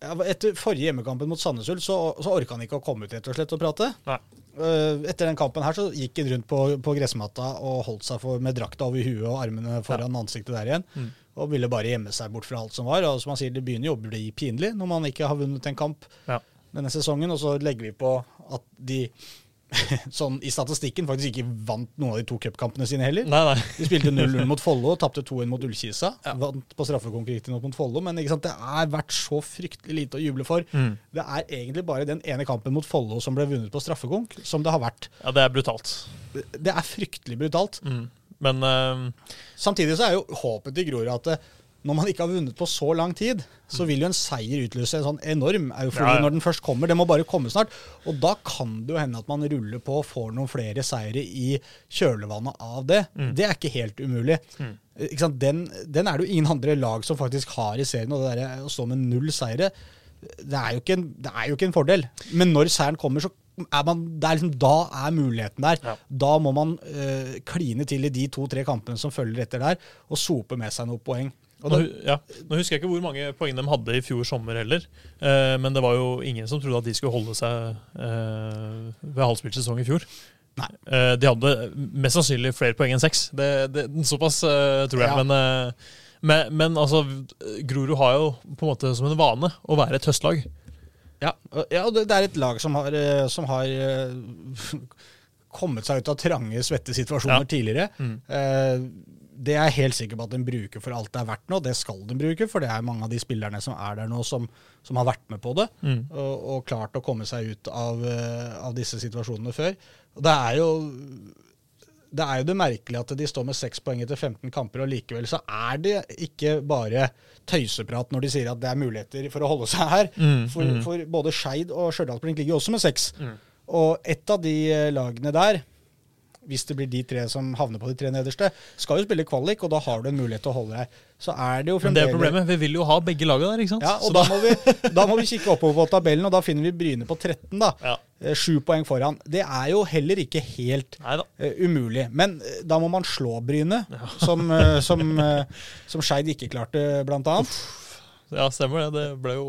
[SPEAKER 2] ja, Etter forrige hjemmekampen mot Sandnes Ulf så, så orka han ikke å komme ut rett og slett og prate.
[SPEAKER 1] Nei.
[SPEAKER 2] Eh, Etter den kampen her så gikk han rundt på, på gressmatta og holdt seg for, med drakta over huet og armene foran ansiktet der igjen.
[SPEAKER 1] Mm.
[SPEAKER 2] Og ville bare gjemme seg bort fra alt som var. Og som han sier, det begynner jo å bli pinlig når man ikke har vunnet en kamp
[SPEAKER 1] Ja.
[SPEAKER 2] denne sesongen. Og så legger vi på at de sånn i statistikken faktisk ikke vant noen av de to cupkampene sine heller.
[SPEAKER 1] Nei, nei.
[SPEAKER 2] De spilte 0-0 mot Follo og tapte 2-1 mot Ullkisa. Vant på straffekonkurransen mot Follo, men ikke sant, det er vært så fryktelig lite å juble for.
[SPEAKER 1] Mm.
[SPEAKER 2] Det er egentlig bare den ene kampen mot Follo som ble vunnet på straffekonk, som det har vært.
[SPEAKER 1] Ja, det er brutalt.
[SPEAKER 2] Det er fryktelig brutalt.
[SPEAKER 1] Mm. Men uh...
[SPEAKER 2] Samtidig så er jo håpet til Grorud at det, når man ikke har vunnet på så lang tid, så vil jo en seier utløse en sånn enorm eufori
[SPEAKER 1] Ja, ja.
[SPEAKER 2] når den først kommer. Det må bare komme snart. Og da kan det jo hende at man ruller på og får noen flere seire i kjølvannet av det.
[SPEAKER 1] Mm.
[SPEAKER 2] Det er ikke helt umulig. Ikke sant? Den, den er det jo ingen andre lag som faktisk har i serien. Og det der, å stå med null seire, det er, jo ikke en, det er jo ikke en fordel. Men når seieren kommer, så er man, er liksom, da er muligheten der.
[SPEAKER 1] Ja.
[SPEAKER 2] Da må man øh, kline til i de to-tre kampene som følger etter der, og sope med seg noen poeng.
[SPEAKER 1] Nå, ja. Nå husker jeg ikke hvor mange poeng de hadde i fjor sommer heller, eh, men det var jo ingen som trodde at de skulle holde seg eh, ved halvspilt sesong i fjor. Eh, de hadde mest sannsynlig flere poeng enn seks. Det, det, såpass eh, tror jeg.
[SPEAKER 2] Ja.
[SPEAKER 1] Men, eh, men, men altså, Grorud har jo på en måte som en vane å være et høstlag.
[SPEAKER 2] ja, ja, det, det er et lag som har, eh, som har kommet seg ut av trange, svette situasjoner
[SPEAKER 1] Ja.
[SPEAKER 2] tidligere.
[SPEAKER 1] Mm.
[SPEAKER 2] Det er jeg helt sikker på at den bruker for alt det er verdt nå. Det skal den bruke, for det er mange av de spillerne som er der nå, som, som har vært med på det.
[SPEAKER 1] Mm.
[SPEAKER 2] Og, og klart å komme seg ut av, eh, av disse situasjonene før. Og det er jo det er jo det merkelige at de står med seks poeng etter 15 kamper, og likevel så er det ikke bare tøyseprat når de sier at det er muligheter for å holde seg her.
[SPEAKER 1] Mm,
[SPEAKER 2] For,
[SPEAKER 1] mm.
[SPEAKER 2] for både Skeid og Stjørdalsblink ligger jo også med seks.
[SPEAKER 1] Mm.
[SPEAKER 2] Og et av de eh, lagene der, hvis det blir de tre som havner på de tre nederste, skal jo spille kvalik, og da har du en mulighet til å holde deg. Så er det jo
[SPEAKER 1] Men det er problemet. Vi vil jo ha begge lagene der, ikke sant?
[SPEAKER 2] Ja, og
[SPEAKER 1] Så
[SPEAKER 2] da må, vi, da må vi kikke oppover på tabellen, og da finner vi Bryne på 13, da.
[SPEAKER 1] Ja.
[SPEAKER 2] Eh, Sju poeng foran. Det er jo heller ikke helt uh, umulig. Men uh, da må man slå Bryne, som, uh, som, som Skeid ikke klarte, blant annet.
[SPEAKER 1] Ja, stemmer det. Det ble jo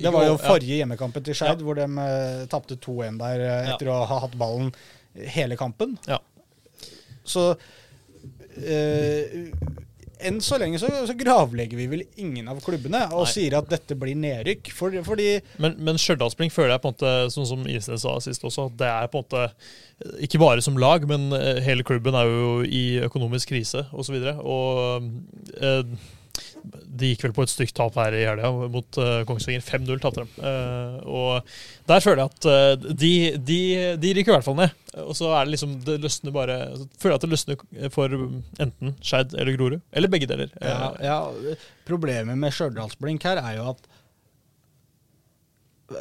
[SPEAKER 2] Det var jo
[SPEAKER 1] Ja.
[SPEAKER 2] forrige hjemmekampen til Skeid, hvor de uh, tapte 2-1 der
[SPEAKER 1] Ja.
[SPEAKER 2] etter å ha hatt ballen hele kampen.
[SPEAKER 1] Ja.
[SPEAKER 2] Så eh, enn så lenge så, så gravlegger vi vel ingen av klubbene og
[SPEAKER 1] Nei.
[SPEAKER 2] sier at dette blir nedrykk. For, fordi
[SPEAKER 1] Men, men Stjørdalsblink føler jeg på en måte, sånn som Isnes sa sist også, det er på en måte ikke bare som lag, men eh, hele klubben er jo i økonomisk krise osv. Og, så videre, og eh, de gikk vel på et stygt tap her i helga mot eh, Kongsvinger. 5-0 tapte de. Eh, og der føler jeg at eh, de, de, de ryker i hvert fall ned. Og så er det liksom Det løsner bare føler jeg at det løsner for enten Skeid eller Grorud. Eller begge deler.
[SPEAKER 2] ja, ja, Problemet med Stjørdalsblink her er jo at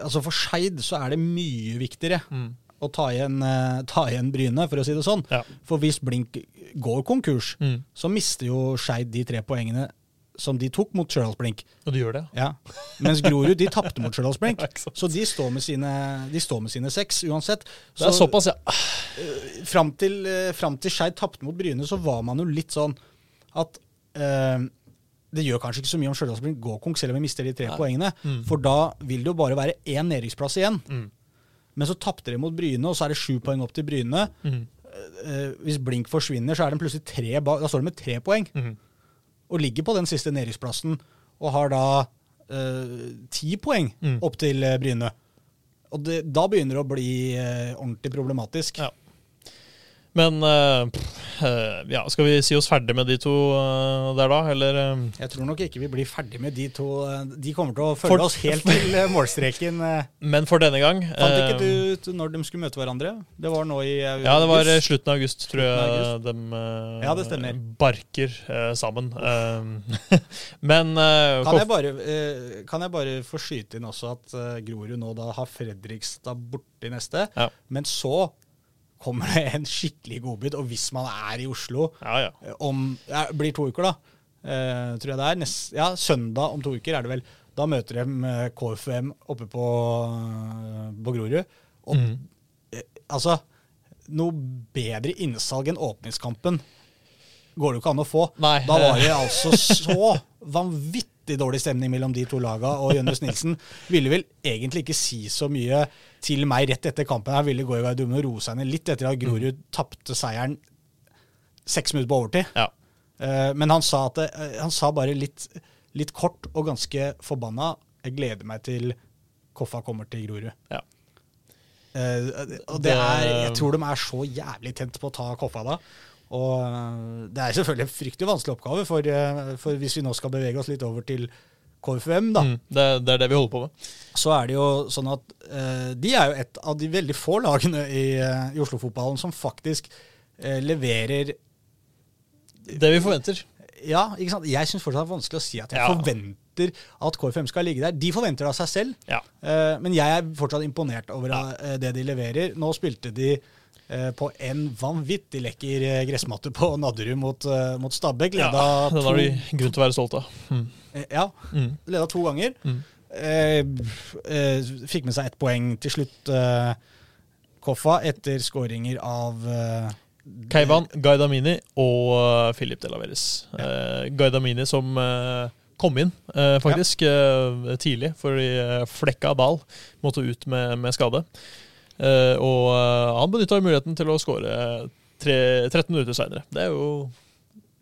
[SPEAKER 2] Altså For Skeid så er det mye viktigere
[SPEAKER 1] mm,
[SPEAKER 2] å ta igjen, ta igjen Bryne, for å si det sånn.
[SPEAKER 1] ja.
[SPEAKER 2] For hvis Blink går konkurs,
[SPEAKER 1] Mm.
[SPEAKER 2] så mister jo Skeid de tre poengene som de tok mot Stjørdalsblink.
[SPEAKER 1] Og du gjør det,
[SPEAKER 2] Ja. Mens Grorud de tapte mot Stjørdalsblink.
[SPEAKER 1] Blink.
[SPEAKER 2] Så de står med sine, de står med sine seks uansett.
[SPEAKER 1] Det er såpass, ja.
[SPEAKER 2] fram til, eh, fram til Skeid tapte mot Bryne, så var man jo litt sånn at eh, det gjør kanskje ikke så mye om Stjørdalsblink går konk, selv om vi mister de tre
[SPEAKER 1] Nei.
[SPEAKER 2] poengene.
[SPEAKER 1] Mm.
[SPEAKER 2] For da vil det jo bare være én nedrykksplass igjen.
[SPEAKER 1] Mm.
[SPEAKER 2] Men så tapte de mot Bryne, og så er det sju poeng opp til Bryne.
[SPEAKER 1] Mm.
[SPEAKER 2] Eh, hvis Blink forsvinner, så er de plutselig tre bak. Da står de med tre poeng
[SPEAKER 1] Mm.
[SPEAKER 2] Og ligger på den siste nedrykksplassen og har da eh, ti poeng
[SPEAKER 1] Mm.
[SPEAKER 2] opp til eh, Bryne. Og det, da begynner det å bli eh, ordentlig problematisk.
[SPEAKER 1] Ja. Men eh, eh, ja, skal vi si oss ferdig med de to eh, der, da? Eller
[SPEAKER 2] Jeg tror nok ikke vi blir ferdig med de to. De kommer til å følge
[SPEAKER 1] For-
[SPEAKER 2] oss helt til målstreken.
[SPEAKER 1] Men for denne gang
[SPEAKER 2] Fant ikke du ut når de skulle møte hverandre? Det var nå i august.
[SPEAKER 1] Ja, det var slutten av august, tror jeg august. de
[SPEAKER 2] Ja, det stemmer.
[SPEAKER 1] barker sammen. Men
[SPEAKER 2] Kan jeg, bare, kan jeg bare få skyte inn også at Grorud nå da har Fredrikstad i neste,
[SPEAKER 1] Ja.
[SPEAKER 2] men så kommer det en skikkelig godbit. Og hvis man er i Oslo
[SPEAKER 1] Ja, ja.
[SPEAKER 2] eh, om ja, blir to uker, da. Uh, tror jeg det er. Nest, ja, søndag om to uker er det vel. Da møter de KFUM oppe på, eh, på Grorud. Og mm. altså Noe bedre innsalg enn åpningskampen går det jo ikke an å få.
[SPEAKER 1] Nei.
[SPEAKER 2] Da var det altså så vanvittig dårlig stemning mellom de to laga, og Jønnes Nilsen ville vel egentlig ikke si så mye til meg rett etter kampen. Jeg ville gå i garderoben og roe seg ned litt etter at Grorud tapte seieren seks minutter på overtid.
[SPEAKER 1] ja.
[SPEAKER 2] Eh, Men han sa, det, eh, han sa bare litt, litt kort og ganske forbanna Jeg gleder meg til Koffa kommer til Grorud.
[SPEAKER 1] Ja.
[SPEAKER 2] Eh, og det
[SPEAKER 1] Det-
[SPEAKER 2] er, jeg tror de er så jævlig tent på å ta Koffa da. Og eh, det er selvfølgelig en fryktelig vanskelig oppgave, for, eh, for hvis vi nå skal bevege oss litt over til KFUM, da,
[SPEAKER 1] Mm, det, det er det vi holder på med.
[SPEAKER 2] så er det jo sånn at eh, de er jo et av de veldig få lagene i, eh, i Oslo-fotballen som faktisk eh, leverer
[SPEAKER 1] Det vi forventer.
[SPEAKER 2] Ja, ikke sant? Jeg syns fortsatt det er vanskelig å si at jeg
[SPEAKER 1] Ja.
[SPEAKER 2] forventer at KFM skal ligge der. De forventer det av seg selv,
[SPEAKER 1] Ja.
[SPEAKER 2] eh, men jeg er fortsatt imponert over ja. det de leverer. Nå spilte de på en vanvittig lekker eh, gressmatte på Nadderud mot, eh, mot Stabæk.
[SPEAKER 1] ja. Den har de grunn til å være stolt av. Mm.
[SPEAKER 2] eh, ja,
[SPEAKER 1] Mm.
[SPEAKER 2] leda to ganger.
[SPEAKER 1] Mm.
[SPEAKER 2] Eh, eh, fikk med seg ett poeng til slutt, eh, Koffa, etter skåringer av eh,
[SPEAKER 1] Keivan, Gaidamini og Philip de la Veres. Uh, Gaidamini som eh, kom inn, eh, faktisk, eh, tidlig, fordi Flekka ball måtte ut med, med skade. Eh, og eh, han benytta muligheten til å skåre 13 minutter seinere. Det er jo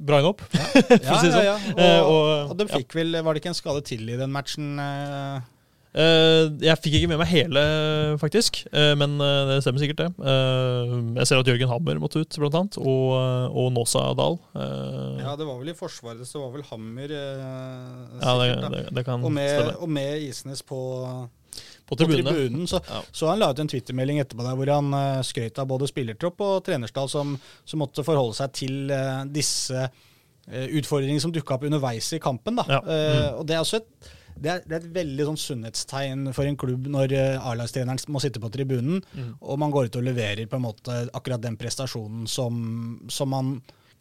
[SPEAKER 1] bra nok.
[SPEAKER 2] Ja,
[SPEAKER 1] å si det
[SPEAKER 2] ja, ja.
[SPEAKER 1] sånn.
[SPEAKER 2] Og,
[SPEAKER 1] Eh, og-
[SPEAKER 2] og de fikk vel, Var det ikke en skade til i den matchen? eh?
[SPEAKER 1] Eh, jeg fikk ikke med meg hele, faktisk, eh, men eh, det stemmer sikkert, det. Eh, jeg ser at Jørgen Hammer måtte ut, blant annet, og, eh, og Nåsa Dahl. Eh,
[SPEAKER 2] Ja, det var vel i Forsvaret, så var vel Hammer
[SPEAKER 1] ja, det, det, det kan
[SPEAKER 2] og, med,
[SPEAKER 1] stemme.
[SPEAKER 2] og med Isnes på,
[SPEAKER 1] På
[SPEAKER 2] på tribunen. Så,
[SPEAKER 1] Ja.
[SPEAKER 2] så han la ut en twittermelding etterpå der hvor han uh, skrøt av både spillertropp og trenerstall som, som måtte forholde seg til uh, disse uh, utfordringene som dukka opp underveis i kampen. Da.
[SPEAKER 1] Ja. Mm.
[SPEAKER 2] og det er også et det er, det er et veldig sånn sunnhetstegn for en klubb når A-lagstreneren må sitte på tribunen,
[SPEAKER 1] Mm.
[SPEAKER 2] og man går ut og leverer på en måte akkurat den prestasjonen som, som man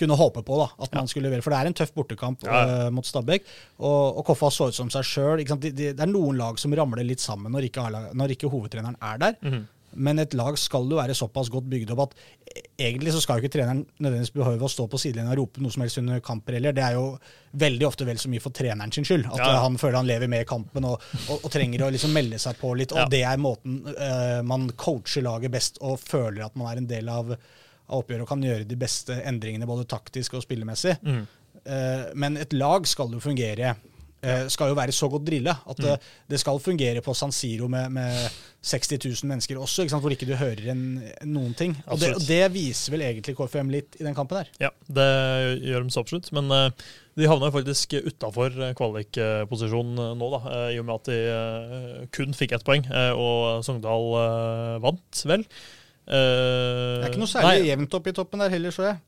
[SPEAKER 2] kunne håpe på da, at man skulle levere. For det er en tøff bortekamp
[SPEAKER 1] Ja,
[SPEAKER 2] eh, mot Stabæk. Og, og Koffa så ut som seg sjøl. De, de, det er noen lag som ramler litt sammen når ikke, når ikke hovedtreneren er der.
[SPEAKER 1] Mhm.
[SPEAKER 2] Men et lag skal jo være såpass godt bygd opp at e- egentlig så skal jo ikke treneren nødvendigvis behøve å stå på sidelinja og rope noe som helst under kamper heller. Det er jo veldig ofte vel så mye for treneren sin skyld. At
[SPEAKER 1] Ja,
[SPEAKER 2] han føler han lever med i kampen og, og, og trenger å liksom melde seg på litt. Og
[SPEAKER 1] Ja.
[SPEAKER 2] det er måten uh, man coacher laget best og føler at man er en del av, av oppgjøret og kan gjøre de beste endringene både taktisk og spillemessig.
[SPEAKER 1] Mm.
[SPEAKER 2] Eh, men et lag skal jo fungere eh, skal jo være så godt drilla at
[SPEAKER 1] Mm.
[SPEAKER 2] det skal fungere på San Siro med, med 60 000 mennesker også, ikke hvor ikke du hører en, noen ting. Og det, og det viser vel egentlig KFM litt i den kampen her.
[SPEAKER 1] Ja, det gjør de så absolutt. Men eh, de havna jo faktisk utafor kvalikposisjon eh, nå, da, i og med at de kun fikk ett poeng. og Sogndal vant, vel. Eh,
[SPEAKER 2] Det er ikke noe særlig jevnt opp i toppen der heller, så jeg.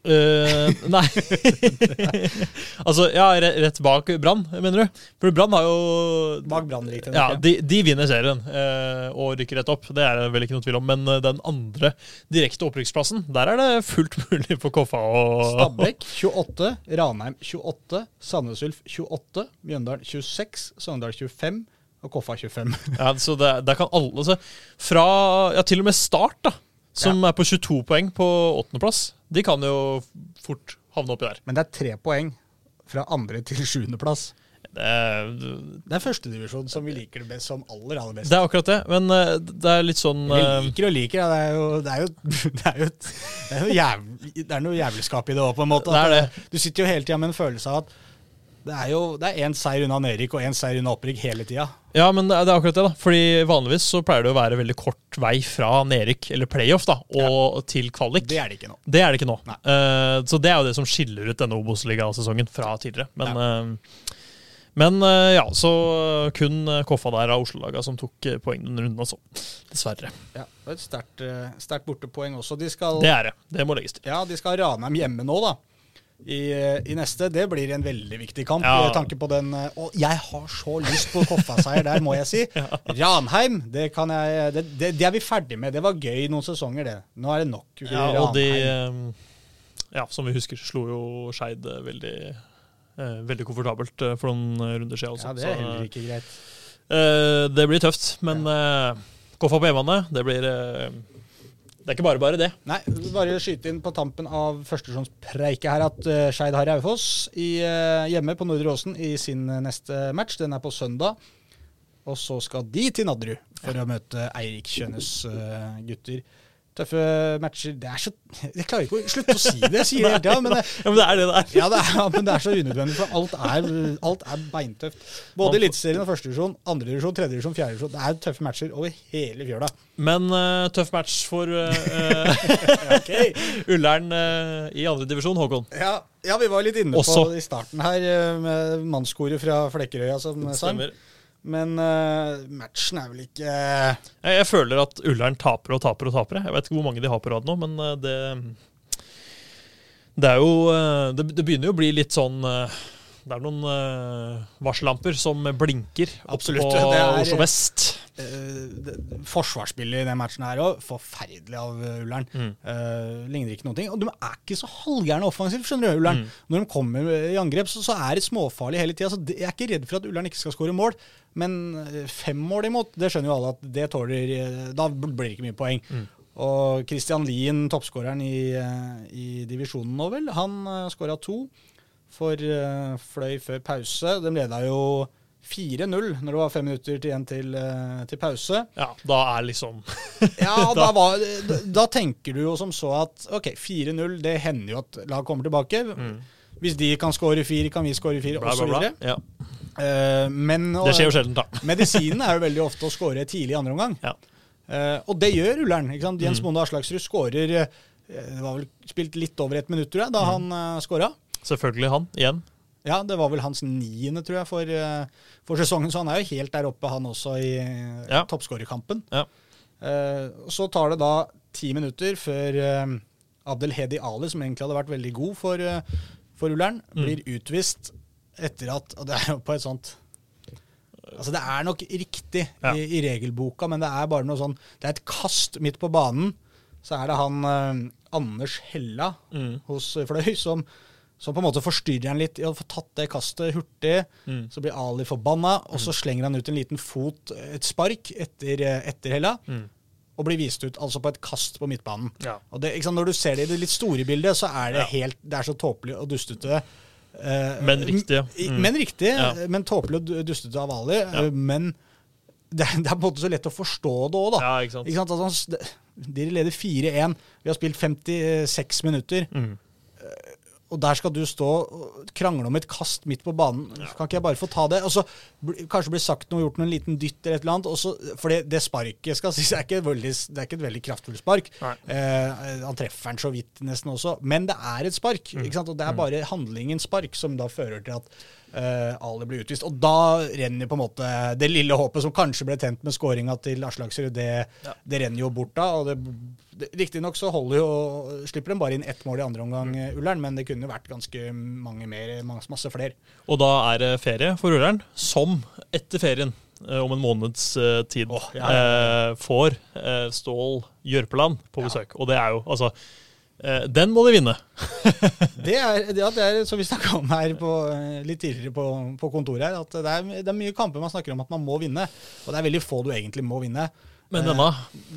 [SPEAKER 1] Uh, nei Altså, ja, rett bak Brann, mener du? For Brann har jo
[SPEAKER 2] Bak Brann, riktignok.
[SPEAKER 1] Ja, de, de vinner serien uh, og rykker rett opp. Det er det vel ikke noe tvil om. Men den andre direkte opprykksplassen, der er det fullt mulig for Koffa å
[SPEAKER 2] Stabæk 28, Ranheim 28, Sandnes Ulf 28, Mjøndalen 26, Sogndal 25 og Koffa 25.
[SPEAKER 1] Ja, så det, der kan alle se Fra ja, til og med Start, da, som er på 22 poeng på åttendeplass, de kan jo fort havne oppi der.
[SPEAKER 2] Men det er tre poeng fra andre til sjuendeplass.
[SPEAKER 1] Det, er-
[SPEAKER 2] Det er førstedivisjon som vi liker det best som aller, aller best.
[SPEAKER 1] det er akkurat det, men eh, det er litt sånn
[SPEAKER 2] Vi
[SPEAKER 1] eh,
[SPEAKER 2] liker og liker, ja. det er jo Det er jo, det er jo, det er jo jævlig, det er noe jævelskap i det òg, på en måte.
[SPEAKER 1] Det er
[SPEAKER 2] eh, Du sitter jo hele tida med en følelse av at det er jo det er én seier unna nedrykk og én seier unna opprykk hele tida.
[SPEAKER 1] Ja, men det er, det er akkurat det, da. Fordi vanligvis så pleier det å være veldig kort vei fra nedrykk eller playoff da, og til kvalik.
[SPEAKER 2] Det er det ikke nå.
[SPEAKER 1] Det er det ikke nå. Eh, så det er jo det som skiller ut denne Obos-ligasesongen fra tidligere. Men, uh, men uh, ja, så kun Koffa der av Oslo-laga som tok poeng denne runden, altså. Dessverre.
[SPEAKER 2] Ja, det er et sterkt, sterkt bortepoeng også. De skal,
[SPEAKER 1] Det er det. Det må legges til.
[SPEAKER 2] ja, de skal ha Ranheim hjemme nå, da. I, I neste. Det blir en veldig viktig kamp.
[SPEAKER 1] Ja.
[SPEAKER 2] med tanke på den, eh, Og jeg har så lyst på Koffa-seier der, må jeg si. Ranheim, det, kan jeg, det, det, det er vi ferdig med. Det var gøy noen sesonger, det. Nå er det nok.
[SPEAKER 1] Ja, og de,
[SPEAKER 2] Ranheim.
[SPEAKER 1] eh, ja, som vi husker, slo jo Skeid eh, veldig, veldig komfortabelt for noen runder siden. Også.
[SPEAKER 2] Ja, det er heller ikke greit.
[SPEAKER 1] eh, det blir tøft, men Koffa på hjemmebane, det blir Det er ikke bare bare, det.
[SPEAKER 2] Nei, bare skyte inn på tampen av førstesjonspreiket her at uh, Skeid har Raufoss i, eh, hjemme på Nordre Åsen i sin eh, neste match. Den er på søndag. Og så skal de til Nadderud for å møte Eirik Kjønes uh, gutter. Tøffe matcher. Det er så Jeg klarer ikke å slutte å si det, jeg sier det hele tida. Men, det-
[SPEAKER 1] Ja, men det er det det er.
[SPEAKER 2] ja, det er, ja, men det er så unødvendig, for alt er, alt er beintøft. Både Eliteserien og førstedivisjon, andredivisjon, tredjedivisjon, fjerdedivisjon. Det er tøffe matcher over hele fjøla.
[SPEAKER 1] Men uh, tøff match for uh, Ullern uh, i andre divisjon, Håkon.
[SPEAKER 2] Ja, ja, vi var litt inne
[SPEAKER 1] Også.
[SPEAKER 2] på i starten her, eh, med mannskoret fra Flekkerøya som sang.
[SPEAKER 1] Stemmer.
[SPEAKER 2] Men uh, matchen er vel ikke eh,
[SPEAKER 1] Jeg, jeg føler at Ullern taper og taper og taper. Jeg vet ikke hvor mange de har på rad nå, men eh, det Det er jo det, det begynner jo å bli litt sånn eh, Det er noen uh, varsellamper som blinker
[SPEAKER 2] Absolutt,
[SPEAKER 1] på
[SPEAKER 2] er-
[SPEAKER 1] Oslo vest.
[SPEAKER 2] Uh, Forsvarsspillet i den matchen her òg, forferdelig av eh, Ullern.
[SPEAKER 1] Mm.
[SPEAKER 2] Uh, ligner ikke noen ting. Og de er ikke så halvgærne offensivt, skjønner du, Ullern.
[SPEAKER 1] Mm.
[SPEAKER 2] Når de kommer i angrep, så, så er det småfarlig hele tida. Jeg er ikke redd for at Ullern ikke skal skåre mål, men fem mål imot, det skjønner jo alle at det tåler Da blir det ikke mye poeng.
[SPEAKER 1] Mm.
[SPEAKER 2] Og Christian Lien, toppskåreren i, i divisjonen nå, vel, han skåra to for uh, Fløy før pause. De leda jo 4-0 når det var fem minutter til igjen til, uh, til pause.
[SPEAKER 1] Ja, da er liksom
[SPEAKER 2] Ja, da, var, da, da tenker du jo som så at ok, 4-0, det hender jo at lag kommer tilbake. Hvis de kan skåre fire, kan vi skåre fire,
[SPEAKER 1] bla, bla, bla.
[SPEAKER 2] osv.
[SPEAKER 1] Ja.
[SPEAKER 2] Uh, men
[SPEAKER 1] Det skjer jo sjelden, da.
[SPEAKER 2] medisinen er jo veldig ofte å skåre tidlig i andre omgang.
[SPEAKER 1] Ja.
[SPEAKER 2] Uh, og det gjør Ullern. Jens
[SPEAKER 1] Mm.
[SPEAKER 2] Bonde Aslaksrud skårer Det var vel spilt litt over et minutt, tror jeg, da
[SPEAKER 1] Mm.
[SPEAKER 2] han uh, skåra.
[SPEAKER 1] Selvfølgelig han, igjen.
[SPEAKER 2] Ja, det var vel hans niende, tror jeg, for, eh, for sesongen. Så han er jo helt der oppe, han også, i uh,
[SPEAKER 1] Ja.
[SPEAKER 2] toppskårerkampen.
[SPEAKER 1] Ja.
[SPEAKER 2] Eh, så tar det da ti minutter før uh, Abdel Hedi Ali, som egentlig hadde vært veldig god for, eh, for Ullern,
[SPEAKER 1] Mm.
[SPEAKER 2] blir utvist etter at Og det er jo på et sånt Altså Det er nok riktig
[SPEAKER 1] Ja.
[SPEAKER 2] i, i regelboka, men det er bare noe sånn Det er et kast midt på banen. Så er det han eh, Anders Hella
[SPEAKER 1] Mm.
[SPEAKER 2] hos Fløy som, som på en måte forstyrrer han litt i å få tatt det kastet hurtig.
[SPEAKER 1] Mm.
[SPEAKER 2] Så blir Ali forbanna, og så slenger han ut en liten fot, et spark, etter, eh, etter Hella.
[SPEAKER 1] Mm.
[SPEAKER 2] Og blir vist ut altså på et kast på midtbanen.
[SPEAKER 1] Ja.
[SPEAKER 2] Og det, sant, Når du ser det i det litt store bildet, så er det
[SPEAKER 1] Ja.
[SPEAKER 2] helt, det er så tåpelig og dustete. Eh,
[SPEAKER 1] Men riktig, Mm.
[SPEAKER 2] Men riktig,
[SPEAKER 1] Ja.
[SPEAKER 2] men tåpelig og du- dustete av Ali. Eh, Men det, det er på en måte så lett å forstå det òg, da.
[SPEAKER 1] Ja, ikke sant.
[SPEAKER 2] Ikke sant? Altså, de leder 4-1. Vi har spilt 56 minutter.
[SPEAKER 1] Mm.
[SPEAKER 2] Og der skal du stå og krangle om et kast midt på banen. Kan ikke jeg bare få ta det? Og så kanskje blir sagt noe, gjort noen liten dytt eller et eller annet. Og så, for det, det sparket skal sies, er ikke veldig, det er ikke et veldig kraftfullt spark. Eh, han treffer den så vidt nesten også. Men det er et spark.
[SPEAKER 1] Mm.
[SPEAKER 2] Og det er bare handlingens spark som da fører til at eh, Ali blir utvist. Og da renner på en måte det lille håpet som kanskje ble tent med skåringa til Aslaksrud, det,
[SPEAKER 1] Ja.
[SPEAKER 2] det renner jo bort da. og det, Riktignok så holder jo, slipper de bare inn ett mål i andre omgang,
[SPEAKER 1] Mm.
[SPEAKER 2] eh, Ullern, men det kunne vært ganske mange mer, masse, flere.
[SPEAKER 1] Og da er det ferie for Ullern, som etter ferien, eh, om en måneds eh, tid,
[SPEAKER 2] oh, ja, ja,
[SPEAKER 1] ja. får Stål Jørpeland på besøk. Og det er jo altså Den må de vinne.
[SPEAKER 2] Det er, ja, det er som vi snakka om her på, litt tidligere på, på kontoret, her, at det er, det er mye kamper man snakker om at man må vinne. Og det er veldig få du egentlig må vinne.
[SPEAKER 1] Men
[SPEAKER 2] Eh,
[SPEAKER 1] denne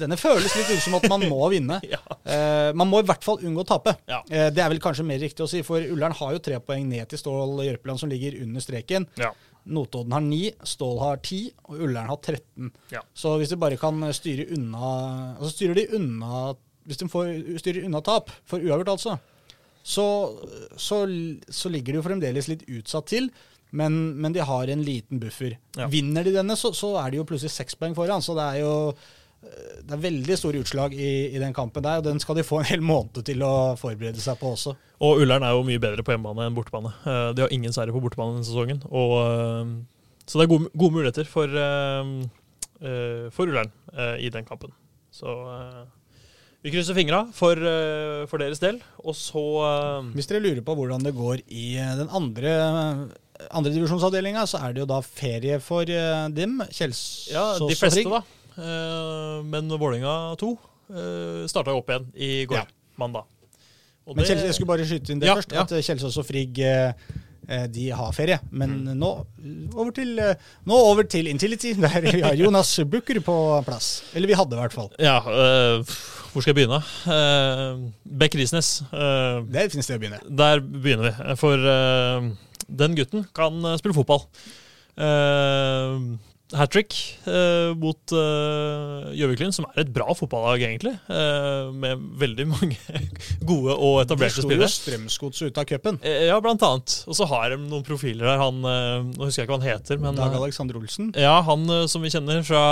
[SPEAKER 2] Denne føles litt ut som at man må vinne.
[SPEAKER 1] Ja.
[SPEAKER 2] Eh, man må i hvert fall unngå å tape.
[SPEAKER 1] Ja.
[SPEAKER 2] Eh, det er vel kanskje mer riktig å si, for Ullern har jo tre poeng ned til Stål Jørpeland, som ligger under streken.
[SPEAKER 1] Ja.
[SPEAKER 2] Notodden har ni, Stål har ti, og Ullern har 13.
[SPEAKER 1] Ja.
[SPEAKER 2] Så hvis de bare kan styre unna Altså styrer de unna Hvis de får, styrer unna tap, for uavgjort altså, så, så, så ligger de jo fremdeles litt utsatt til. Men, men de har en liten buffer.
[SPEAKER 1] Ja.
[SPEAKER 2] Vinner de denne, så, så er de jo plutselig seks poeng foran. Så det er jo eh, det er veldig store utslag i, i den kampen der, og den skal de få en hel måned til å forberede seg på også.
[SPEAKER 1] Og Ullern er jo mye bedre på hjemmebane enn bortebane. Eh, De har ingen seire på bortebane denne sesongen. Og, eh, så det er gode, gode muligheter for, for Ullern i den kampen. Så vi krysser fingra for, for deres del. Og så
[SPEAKER 2] Hvis dere lurer på hvordan det går i den andre andredivisjonsavdelinga, så er det jo da ferie for uh, dem. Kjelsås
[SPEAKER 1] Ja, de fleste, da. Uh, men Vålerenga 2 uh, starta jo opp igjen i går,
[SPEAKER 2] Ja.
[SPEAKER 1] mandag. Og
[SPEAKER 2] Men
[SPEAKER 1] det-
[SPEAKER 2] Kjels, jeg skulle bare skyte inn det
[SPEAKER 1] Ja,
[SPEAKER 2] først, at eh, Kjelsås og Frigg eh, eh, de har ferie. Men
[SPEAKER 1] Mm.
[SPEAKER 2] nå, over til, eh, nå over til Intility, der vi har Jonas Booker på plass. Eller vi hadde, i hvert fall.
[SPEAKER 1] Ja, eh, hvor skal jeg begynne? Uh, Bekk Risnes. eh,
[SPEAKER 2] Det er et fint sted å begynne.
[SPEAKER 1] Der begynner vi. For eh, den gutten kan eh, spille fotball. Uh, Hat trick eh, mot uh, Gjøviklyn, som er et bra fotballag, egentlig. eh, med veldig mange gode og etablerte
[SPEAKER 2] De
[SPEAKER 1] etablerte
[SPEAKER 2] slo jo
[SPEAKER 1] spillere.
[SPEAKER 2] Strømsgodset ut av cupen.
[SPEAKER 1] Eh, Ja, blant annet. Og så har de noen profiler der. Han, eh, Nå husker jeg ikke hva han heter, men
[SPEAKER 2] Dag
[SPEAKER 1] eh,
[SPEAKER 2] Alexander Olsen.
[SPEAKER 1] ja, han eh, som vi kjenner fra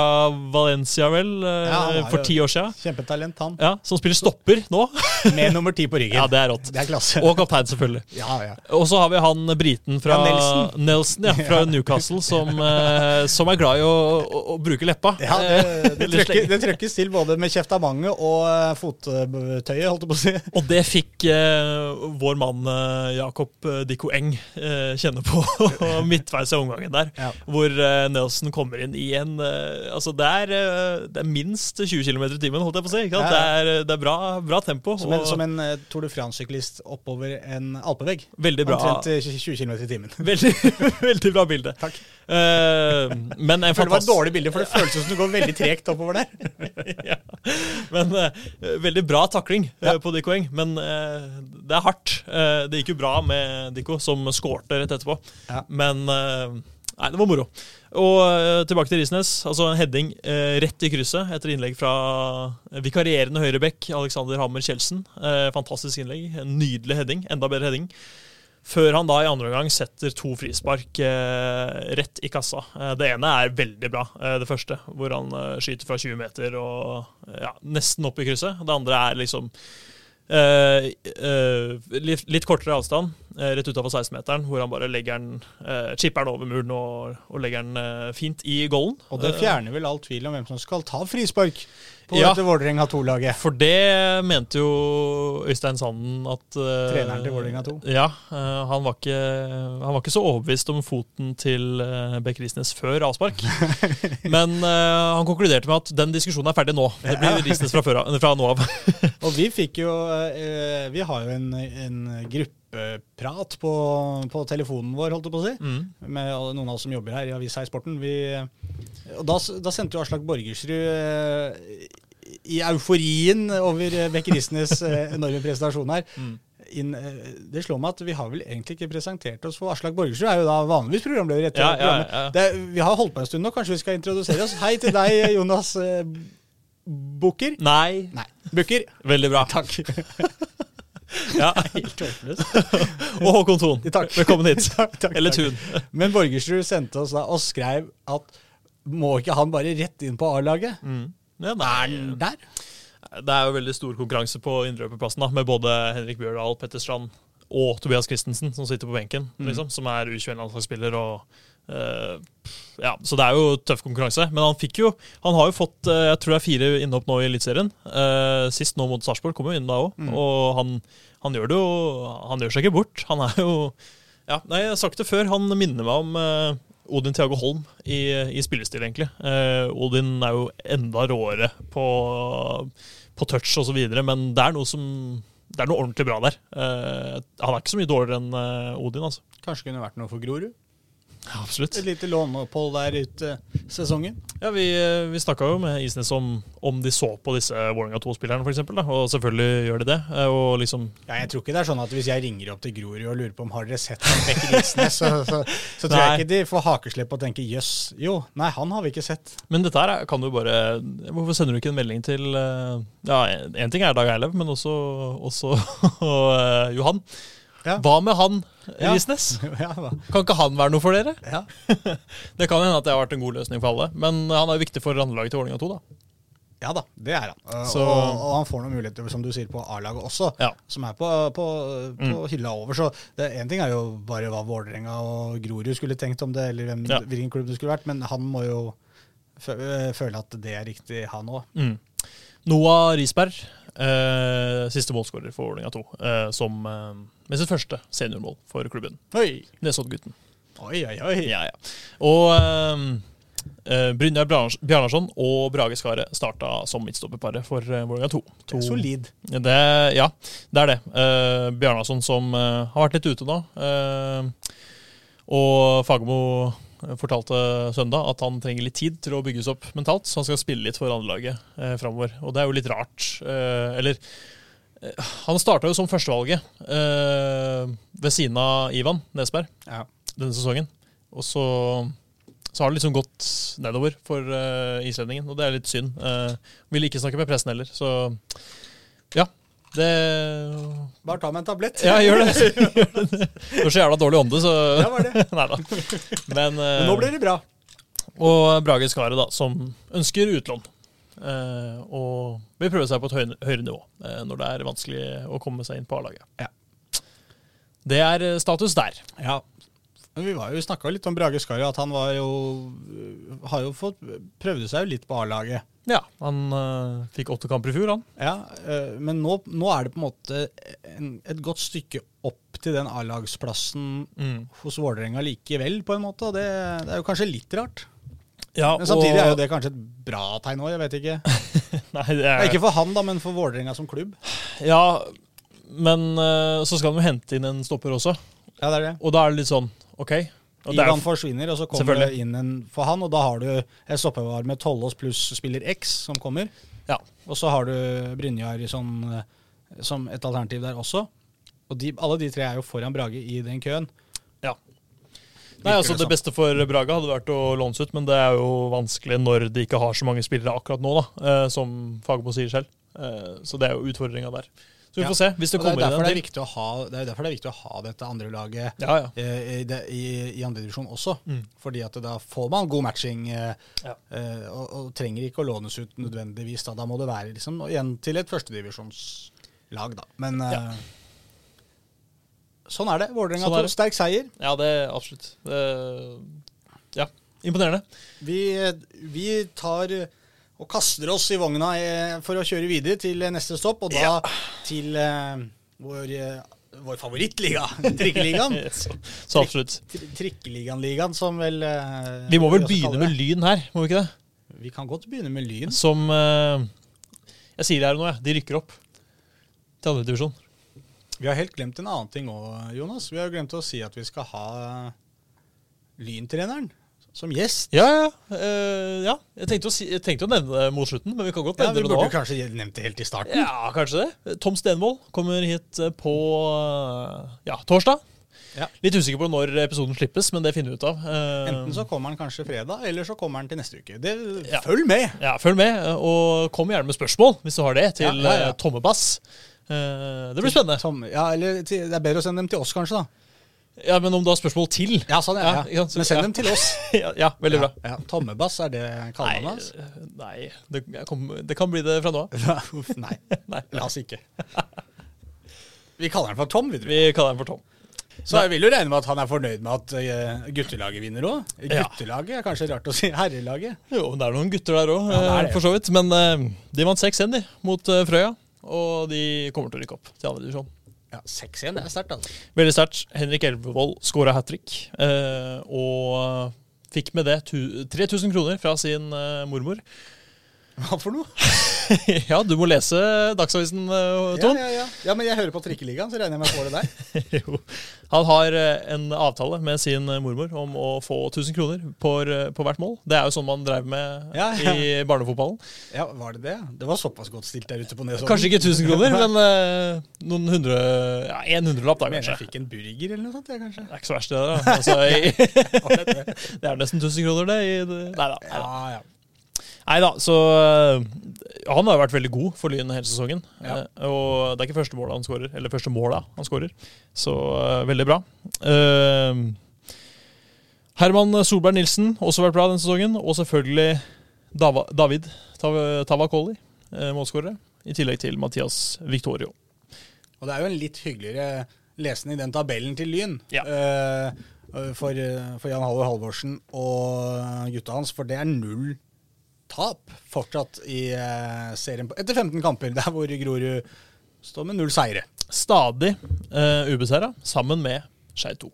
[SPEAKER 1] Valencia, vel, eh,
[SPEAKER 2] Ja,
[SPEAKER 1] for ti år siden.
[SPEAKER 2] Kjempetalent, han.
[SPEAKER 1] Ja, Som spiller stopper nå.
[SPEAKER 2] Med nummer ti på ryggen.
[SPEAKER 1] Ja, det er rått.
[SPEAKER 2] Det er klasse.
[SPEAKER 1] Og kaptein, selvfølgelig.
[SPEAKER 2] Ja, ja.
[SPEAKER 1] Og så har vi han briten fra
[SPEAKER 2] Ja, Nelson.
[SPEAKER 1] Nelson ja, fra. Newcastle, som, eh, som er glad glad i å, å, å bruke leppa.
[SPEAKER 2] Ja, det, det, trøkker, det trøkkes til både med kjeftamanget og eh, fottøyet, holdt jeg på å si.
[SPEAKER 1] Og det fikk eh, vår mann eh, Jakob eh, Dikko Eng eh, kjenne på midtveis i omgangen der.
[SPEAKER 2] Ja.
[SPEAKER 1] Hvor eh, Nelson kommer inn i en eh, Altså, det er, eh, det er minst 20 km i timen, holdt jeg på å si.
[SPEAKER 2] Ja,
[SPEAKER 1] Det er, det er bra, bra tempo.
[SPEAKER 2] Som en,
[SPEAKER 1] og
[SPEAKER 2] som en eh, Tour de France-syklist oppover en alpevegg.
[SPEAKER 1] veldig bra.
[SPEAKER 2] Omtrent eh, 20 km i timen.
[SPEAKER 1] Veldig, veldig bra bilde.
[SPEAKER 2] Takk.
[SPEAKER 1] Eh, men en
[SPEAKER 2] fantastisk... det var et dårlig bilde, for det føles som du går veldig tregt oppover der.
[SPEAKER 1] ja. Men eh, veldig bra takling eh,
[SPEAKER 2] Ja.
[SPEAKER 1] på Dikko Eng. Men det er hardt. Det gikk jo bra med Dikko, som skårte rett etterpå.
[SPEAKER 2] Ja.
[SPEAKER 1] Men nei, det var moro. Og tilbake til Risnes. Altså en heading eh, rett i krysset etter innlegg fra vikarierende høyrebekk Alexander Hammer Kjeldsen. Eh, fantastisk innlegg. En nydelig heading. Enda bedre heading. Før han da i andre omgang setter to frispark eh, rett i kassa. Eh, det ene er veldig bra, eh, det første, hvor han eh, skyter fra 20 meter og ja, nesten opp i krysset. Det andre er liksom eh, eh, litt, litt kortere avstand, rett utafor 16-meteren, hvor han bare legger den, chipper den over muren og, og legger den fint i goalen.
[SPEAKER 2] Og det fjerner vel all tvil om hvem som skal ta frispark på
[SPEAKER 1] Ja.
[SPEAKER 2] dette Vålerenga 2-laget.
[SPEAKER 1] For det mente jo Øystein Sanden at uh,
[SPEAKER 2] Treneren til Vålerenga 2.
[SPEAKER 1] Ja, uh, han, var ikke, han var ikke så overbevist om foten til uh, Beck Risnes før avspark. Men uh, han konkluderte med at den diskusjonen er ferdig nå. Det blir Risnes fra, fra nå av.
[SPEAKER 2] Og vi fikk jo eh, Vi har jo en, en gruppeprat på, på telefonen vår, holdt jeg på å si.
[SPEAKER 1] Mm.
[SPEAKER 2] Med noen av oss som jobber her i Avisa i Sporten. Vi, og da, da sendte jo Aslak Borgersrud eh, i euforien over eh, Risnes eh, enorme prestasjon her
[SPEAKER 1] Mm.
[SPEAKER 2] eh, Det slår meg at vi har vel egentlig ikke presentert oss, for Aslak Borgersrud er jo da vanligvis programleder. etter
[SPEAKER 1] Ja, ja, ja.
[SPEAKER 2] Det, vi har holdt på en stund nå, kanskje vi skal introdusere oss. Hei til deg, Jonas Bukker.
[SPEAKER 1] Nei,
[SPEAKER 2] Nei, Bukker.
[SPEAKER 1] veldig bra.
[SPEAKER 2] Takk.
[SPEAKER 1] Ja.
[SPEAKER 2] Helt håpløst.
[SPEAKER 1] Og Håkon Thon, velkommen hit.
[SPEAKER 2] Takk, takk,
[SPEAKER 1] Eller. Thun.
[SPEAKER 2] Men Borgersrud sendte oss da og skrev at må ikke han bare rett inn på A-laget?
[SPEAKER 1] Mm. Ja,
[SPEAKER 2] Er han der?
[SPEAKER 1] det er jo veldig stor konkurranse på indreløperplassen, med både Henrik Bjørdal, Petter Strand og Tobias Christensen, som sitter på benken,
[SPEAKER 2] Mm.
[SPEAKER 1] liksom, som er U21-landslagsspiller. og ja, Så det er jo tøff konkurranse. Men han fikk jo Han har jo fått eh, jeg tror det er fire innhopp nå i Eliteserien. Eh, sist nå mot Sarpsborg, kom jo inn da òg.
[SPEAKER 2] Mm.
[SPEAKER 1] Og han, han gjør det jo Han gjør seg ikke bort. Han er jo ja, nei, Jeg har sagt det før, han minner meg om eh, Odin Thiago Holm i, i spillestil, egentlig. Eh, Odin er jo enda råere på, på touch osv., men det er noe som det er noe ordentlig bra der. Eh, han er ikke så mye dårligere enn eh, Odin, altså.
[SPEAKER 2] Kanskje kunne vært noe for Grorud?
[SPEAKER 1] Ja, absolutt.
[SPEAKER 2] Et lite låneopphold der ute sesongen?
[SPEAKER 1] Ja, Vi, eh, vi snakka jo med Isnes om, om de så på disse Vålerenga 2-spillerne, f.eks. Og selvfølgelig gjør de det. Eh, Og liksom
[SPEAKER 2] Ja, jeg tror ikke det er sånn at hvis jeg ringer opp til Grorud og lurer på om har dere sett han Bekker Isnes, så, så, så tror jeg ikke de får hakeslepp og tenker jøss, jo, nei, han har vi ikke sett.
[SPEAKER 1] Men dette her er- kan du bare Hvorfor sender du ikke en melding til eh, Ja, én ting er Dag Eilev, men også, også eh, Johan.
[SPEAKER 2] Ja.
[SPEAKER 1] Hva med han
[SPEAKER 2] Ja.
[SPEAKER 1] Risnes?
[SPEAKER 2] ja.
[SPEAKER 1] Kan ikke han være noe for dere?
[SPEAKER 2] ja.
[SPEAKER 1] Det kan hende at det har vært en god løsning for alle, men han er viktig for randelaget til Vålerenga 2, da.
[SPEAKER 2] Ja da, det er han.
[SPEAKER 1] Så-
[SPEAKER 2] Og, og han får noen muligheter, som du sier, på A-laget også,
[SPEAKER 1] Ja.
[SPEAKER 2] som er på, på, på hylla over. Så Én ting er jo bare hva Vålerenga og Grorud skulle tenkt om det, eller hvem,
[SPEAKER 1] Ja.
[SPEAKER 2] hvilken klubb det skulle vært, men han må jo føle at det er riktig, han òg.
[SPEAKER 1] Mm. Noah Risberg, siste målskårer for Vålerenga 2, eh, som eh, med sitt første seniormål for klubben.
[SPEAKER 2] Oi,
[SPEAKER 1] Nesodd-gutten.
[SPEAKER 2] oi, oi. oi.
[SPEAKER 1] Ja, ja. Og eh, eh, Brynjar Bjarnarsson og Brage Skaret starta som midtstopperparet for uh, Vålerenga 2.
[SPEAKER 2] Det er solid.
[SPEAKER 1] Det, ja, det er det. Uh, Bjarnarsson som eh, har vært litt ute nå. eh, og Fagermo fortalte søndag at han trenger litt tid til å bygges opp mentalt, så han skal spille litt for andrelaget eh, framover. Og det er jo litt rart. eh, eller eh, Han starta jo som førstevalget eh, ved siden av Ivan Nesberg
[SPEAKER 2] Ja.
[SPEAKER 1] denne sesongen. Og så, så har det liksom gått nedover for uh, islendingen, og det er litt synd. Eh, vil ikke snakke med pressen heller, så ja. Det
[SPEAKER 2] Bare ta med en tablett.
[SPEAKER 1] Ja, gjør det. Det var så jævla dårlig ånde, så
[SPEAKER 2] Ja, var det.
[SPEAKER 1] Nei da. Men,
[SPEAKER 2] Men nå blir det bra.
[SPEAKER 1] Og Brage Skaret, da, som ønsker utlån. Uh, og vil prøve seg på et høyere, høyere nivå uh, når det er vanskelig å komme seg inn på A-laget.
[SPEAKER 2] Ja.
[SPEAKER 1] Det er uh, status der.
[SPEAKER 2] Ja. Men Vi, var jo- vi snakka litt om Brage Skarri, at han var jo har jo fått prøvde seg jo litt på A-laget.
[SPEAKER 1] Ja, han øh, fikk åtte kamper i fjor, han.
[SPEAKER 2] Ja, øh, men nå, nå er det på en måte en, et godt stykke opp til den A-lagsplassen
[SPEAKER 1] Mm.
[SPEAKER 2] hos Vålerenga likevel, på en måte. og Det, det er jo kanskje litt rart.
[SPEAKER 1] Ja,
[SPEAKER 2] Men samtidig er jo det kanskje et bra tegn òg, jeg vet ikke.
[SPEAKER 1] Nei, det er,
[SPEAKER 2] ikke for han, da, men for Vålerenga som klubb.
[SPEAKER 1] Ja, men øh, så skal de jo hente inn en stopper også.
[SPEAKER 2] Ja, det er det.
[SPEAKER 1] Og da er det litt sånn, OK. Og Ivan er,
[SPEAKER 2] forsvinner, og så kommer det inn en for han, og da har du et stoppevar med Tollås pluss spiller X som kommer.
[SPEAKER 1] Ja.
[SPEAKER 2] Og så har du Brynjar sånn, eh, som et alternativ der også. Og de, alle de tre er jo foran Brage i den køen.
[SPEAKER 1] ja. Nei, altså
[SPEAKER 2] det
[SPEAKER 1] beste for Braga hadde vært å lånes ut, men det er jo vanskelig når de ikke har så mange spillere akkurat nå, da, eh, som Fagermo sier selv. Eh, Så det er jo utfordringa der. Så vi
[SPEAKER 2] Ja.
[SPEAKER 1] får se. Hvis det
[SPEAKER 2] kommer det, er
[SPEAKER 1] det,
[SPEAKER 2] derfor det, er ha, det er derfor det er viktig å ha dette andre laget
[SPEAKER 1] Ja, ja.
[SPEAKER 2] eh, i, i, i andre divisjon også.
[SPEAKER 1] Mm.
[SPEAKER 2] Fordi at da får man god matching, eh,
[SPEAKER 1] Ja.
[SPEAKER 2] eh, og, og trenger ikke å lånes ut nødvendigvis. Da, da må det være liksom, igjen til et førstedivisjonslag, da. Men eh,
[SPEAKER 1] Ja.
[SPEAKER 2] sånn er det. Vålerenga
[SPEAKER 1] Sånn er
[SPEAKER 2] Sterk seier.
[SPEAKER 1] Ja, det er absolutt. Det, ja, imponerende.
[SPEAKER 2] Vi, vi tar og kaster oss i vogna eh, for å kjøre videre til eh, neste stopp, og da
[SPEAKER 1] Ja.
[SPEAKER 2] til eh, vår, vår favorittliga, Trikkeligaen.
[SPEAKER 1] så, så absolutt.
[SPEAKER 2] Tri- Trikkeligaen-ligaen, som vel eh,
[SPEAKER 1] Vi må vel begynne med Lyn her, må vi ikke det?
[SPEAKER 2] Vi kan godt begynne med Lyn.
[SPEAKER 1] Som Jeg sier det her nå, jeg. De rykker opp til andre divisjon.
[SPEAKER 2] Vi har helt glemt en annen ting òg, Jonas. Vi har glemt å si at vi skal ha Lyntreneren som gjest.
[SPEAKER 1] Ja, ja. Uh, ja. Jeg, tenkte å si, jeg tenkte å nevne det mot slutten, men vi kan godt
[SPEAKER 2] Ja,
[SPEAKER 1] nevne
[SPEAKER 2] Vi
[SPEAKER 1] det nå.
[SPEAKER 2] burde kanskje nevnt det helt i starten.
[SPEAKER 1] Ja, kanskje det. Tom Stenvold kommer hit eh, på eh, ja, torsdag.
[SPEAKER 2] Ja.
[SPEAKER 1] Litt usikker på når episoden slippes, men det finner vi ut av.
[SPEAKER 2] Enten så kommer han kanskje fredag, eller så kommer han til neste uke. Det,
[SPEAKER 1] Ja.
[SPEAKER 2] Følg med!
[SPEAKER 1] Ja, Følg med, og kom gjerne med spørsmål hvis du har det, til
[SPEAKER 2] Ja, ja, ja.
[SPEAKER 1] Tommebass. Det blir spennende.
[SPEAKER 2] Tom, ja, eller til, Det er bedre å sende dem til oss, kanskje. da
[SPEAKER 1] Ja, Men om du har spørsmål til
[SPEAKER 2] Ja, sånn, ja,
[SPEAKER 1] Ja,
[SPEAKER 2] ja. Men send dem til oss.
[SPEAKER 1] ja, ja, veldig bra.
[SPEAKER 2] Ja. Tommebass, er det kallenavnet hans?
[SPEAKER 1] eh, nei det, jeg kom, det kan bli det fra nå av.
[SPEAKER 2] Nei,
[SPEAKER 1] Nei,
[SPEAKER 2] la oss ikke. Vi kaller den for Tom, videre.
[SPEAKER 1] Vi kaller den for Tom.
[SPEAKER 2] Så jeg vil jo regne med at han er fornøyd med at eh, guttelaget vinner òg. Guttelaget er kanskje rart å si. Herrelaget.
[SPEAKER 1] Jo, det er noen gutter der òg,
[SPEAKER 2] Ja, er det.
[SPEAKER 1] for så vidt. Men eh, de vant 6-1 mot eh, Frøya, og de kommer til å rykke opp til andre divisjon.
[SPEAKER 2] Ja, 6-1, det er sterkt, altså.
[SPEAKER 1] Veldig sterkt. Henrik Elvevold skåra hat trick, eh, og fikk med det 3000 kroner fra sin eh, mormor.
[SPEAKER 2] Hva for noe?
[SPEAKER 1] ja, du må lese Dagsavisen, eh,
[SPEAKER 2] Ja, ja, ja. ja, men jeg hører på Trikkeligaen, så regner jeg med å få det der.
[SPEAKER 1] Jo. Han har eh, en avtale med sin eh, mormor om å få 1000 kroner på, på hvert mål. Det er jo sånn man drev med
[SPEAKER 2] Ja, ja.
[SPEAKER 1] i barnefotballen.
[SPEAKER 2] Ja, Var det det? Det var såpass godt stilt der ute på Nesodden.
[SPEAKER 1] Kanskje ikke 1000 kroner, men uh, noen hundre Ja, en hundrelapp, da,
[SPEAKER 2] kanskje. mener jeg fikk en burger eller noe sånt, jeg, kanskje.
[SPEAKER 1] Det er ikke så verst, det der. da. Altså, i,
[SPEAKER 2] det?
[SPEAKER 1] er nesten 1000 kroner, det. I. Nei da.
[SPEAKER 2] Ja, ja.
[SPEAKER 1] Nei da, så øh, Han har jo vært veldig god for Lyn hele sesongen.
[SPEAKER 2] Ja.
[SPEAKER 1] Eh, og det er ikke første målet han skårer, eller første måla han skårer. Så øh, veldig bra. Uh, Herman Solberg Nilsen, også vært bra denne sesongen. Og selvfølgelig David Tav- Tavakoli, uh, målskårere. I tillegg til Mathias Victorio.
[SPEAKER 2] Og det er jo en litt hyggeligere lesning i den tabellen til Lyn.
[SPEAKER 1] Ja.
[SPEAKER 2] eh, for, eh, for Jan Halvor Halvorsen og gutta hans, for det er null tap fortsatt i eh, serien etter 15 kamper, der hvor Grorud står med null seire.
[SPEAKER 1] Stadig uh, ubeseira, sammen med Skei 2.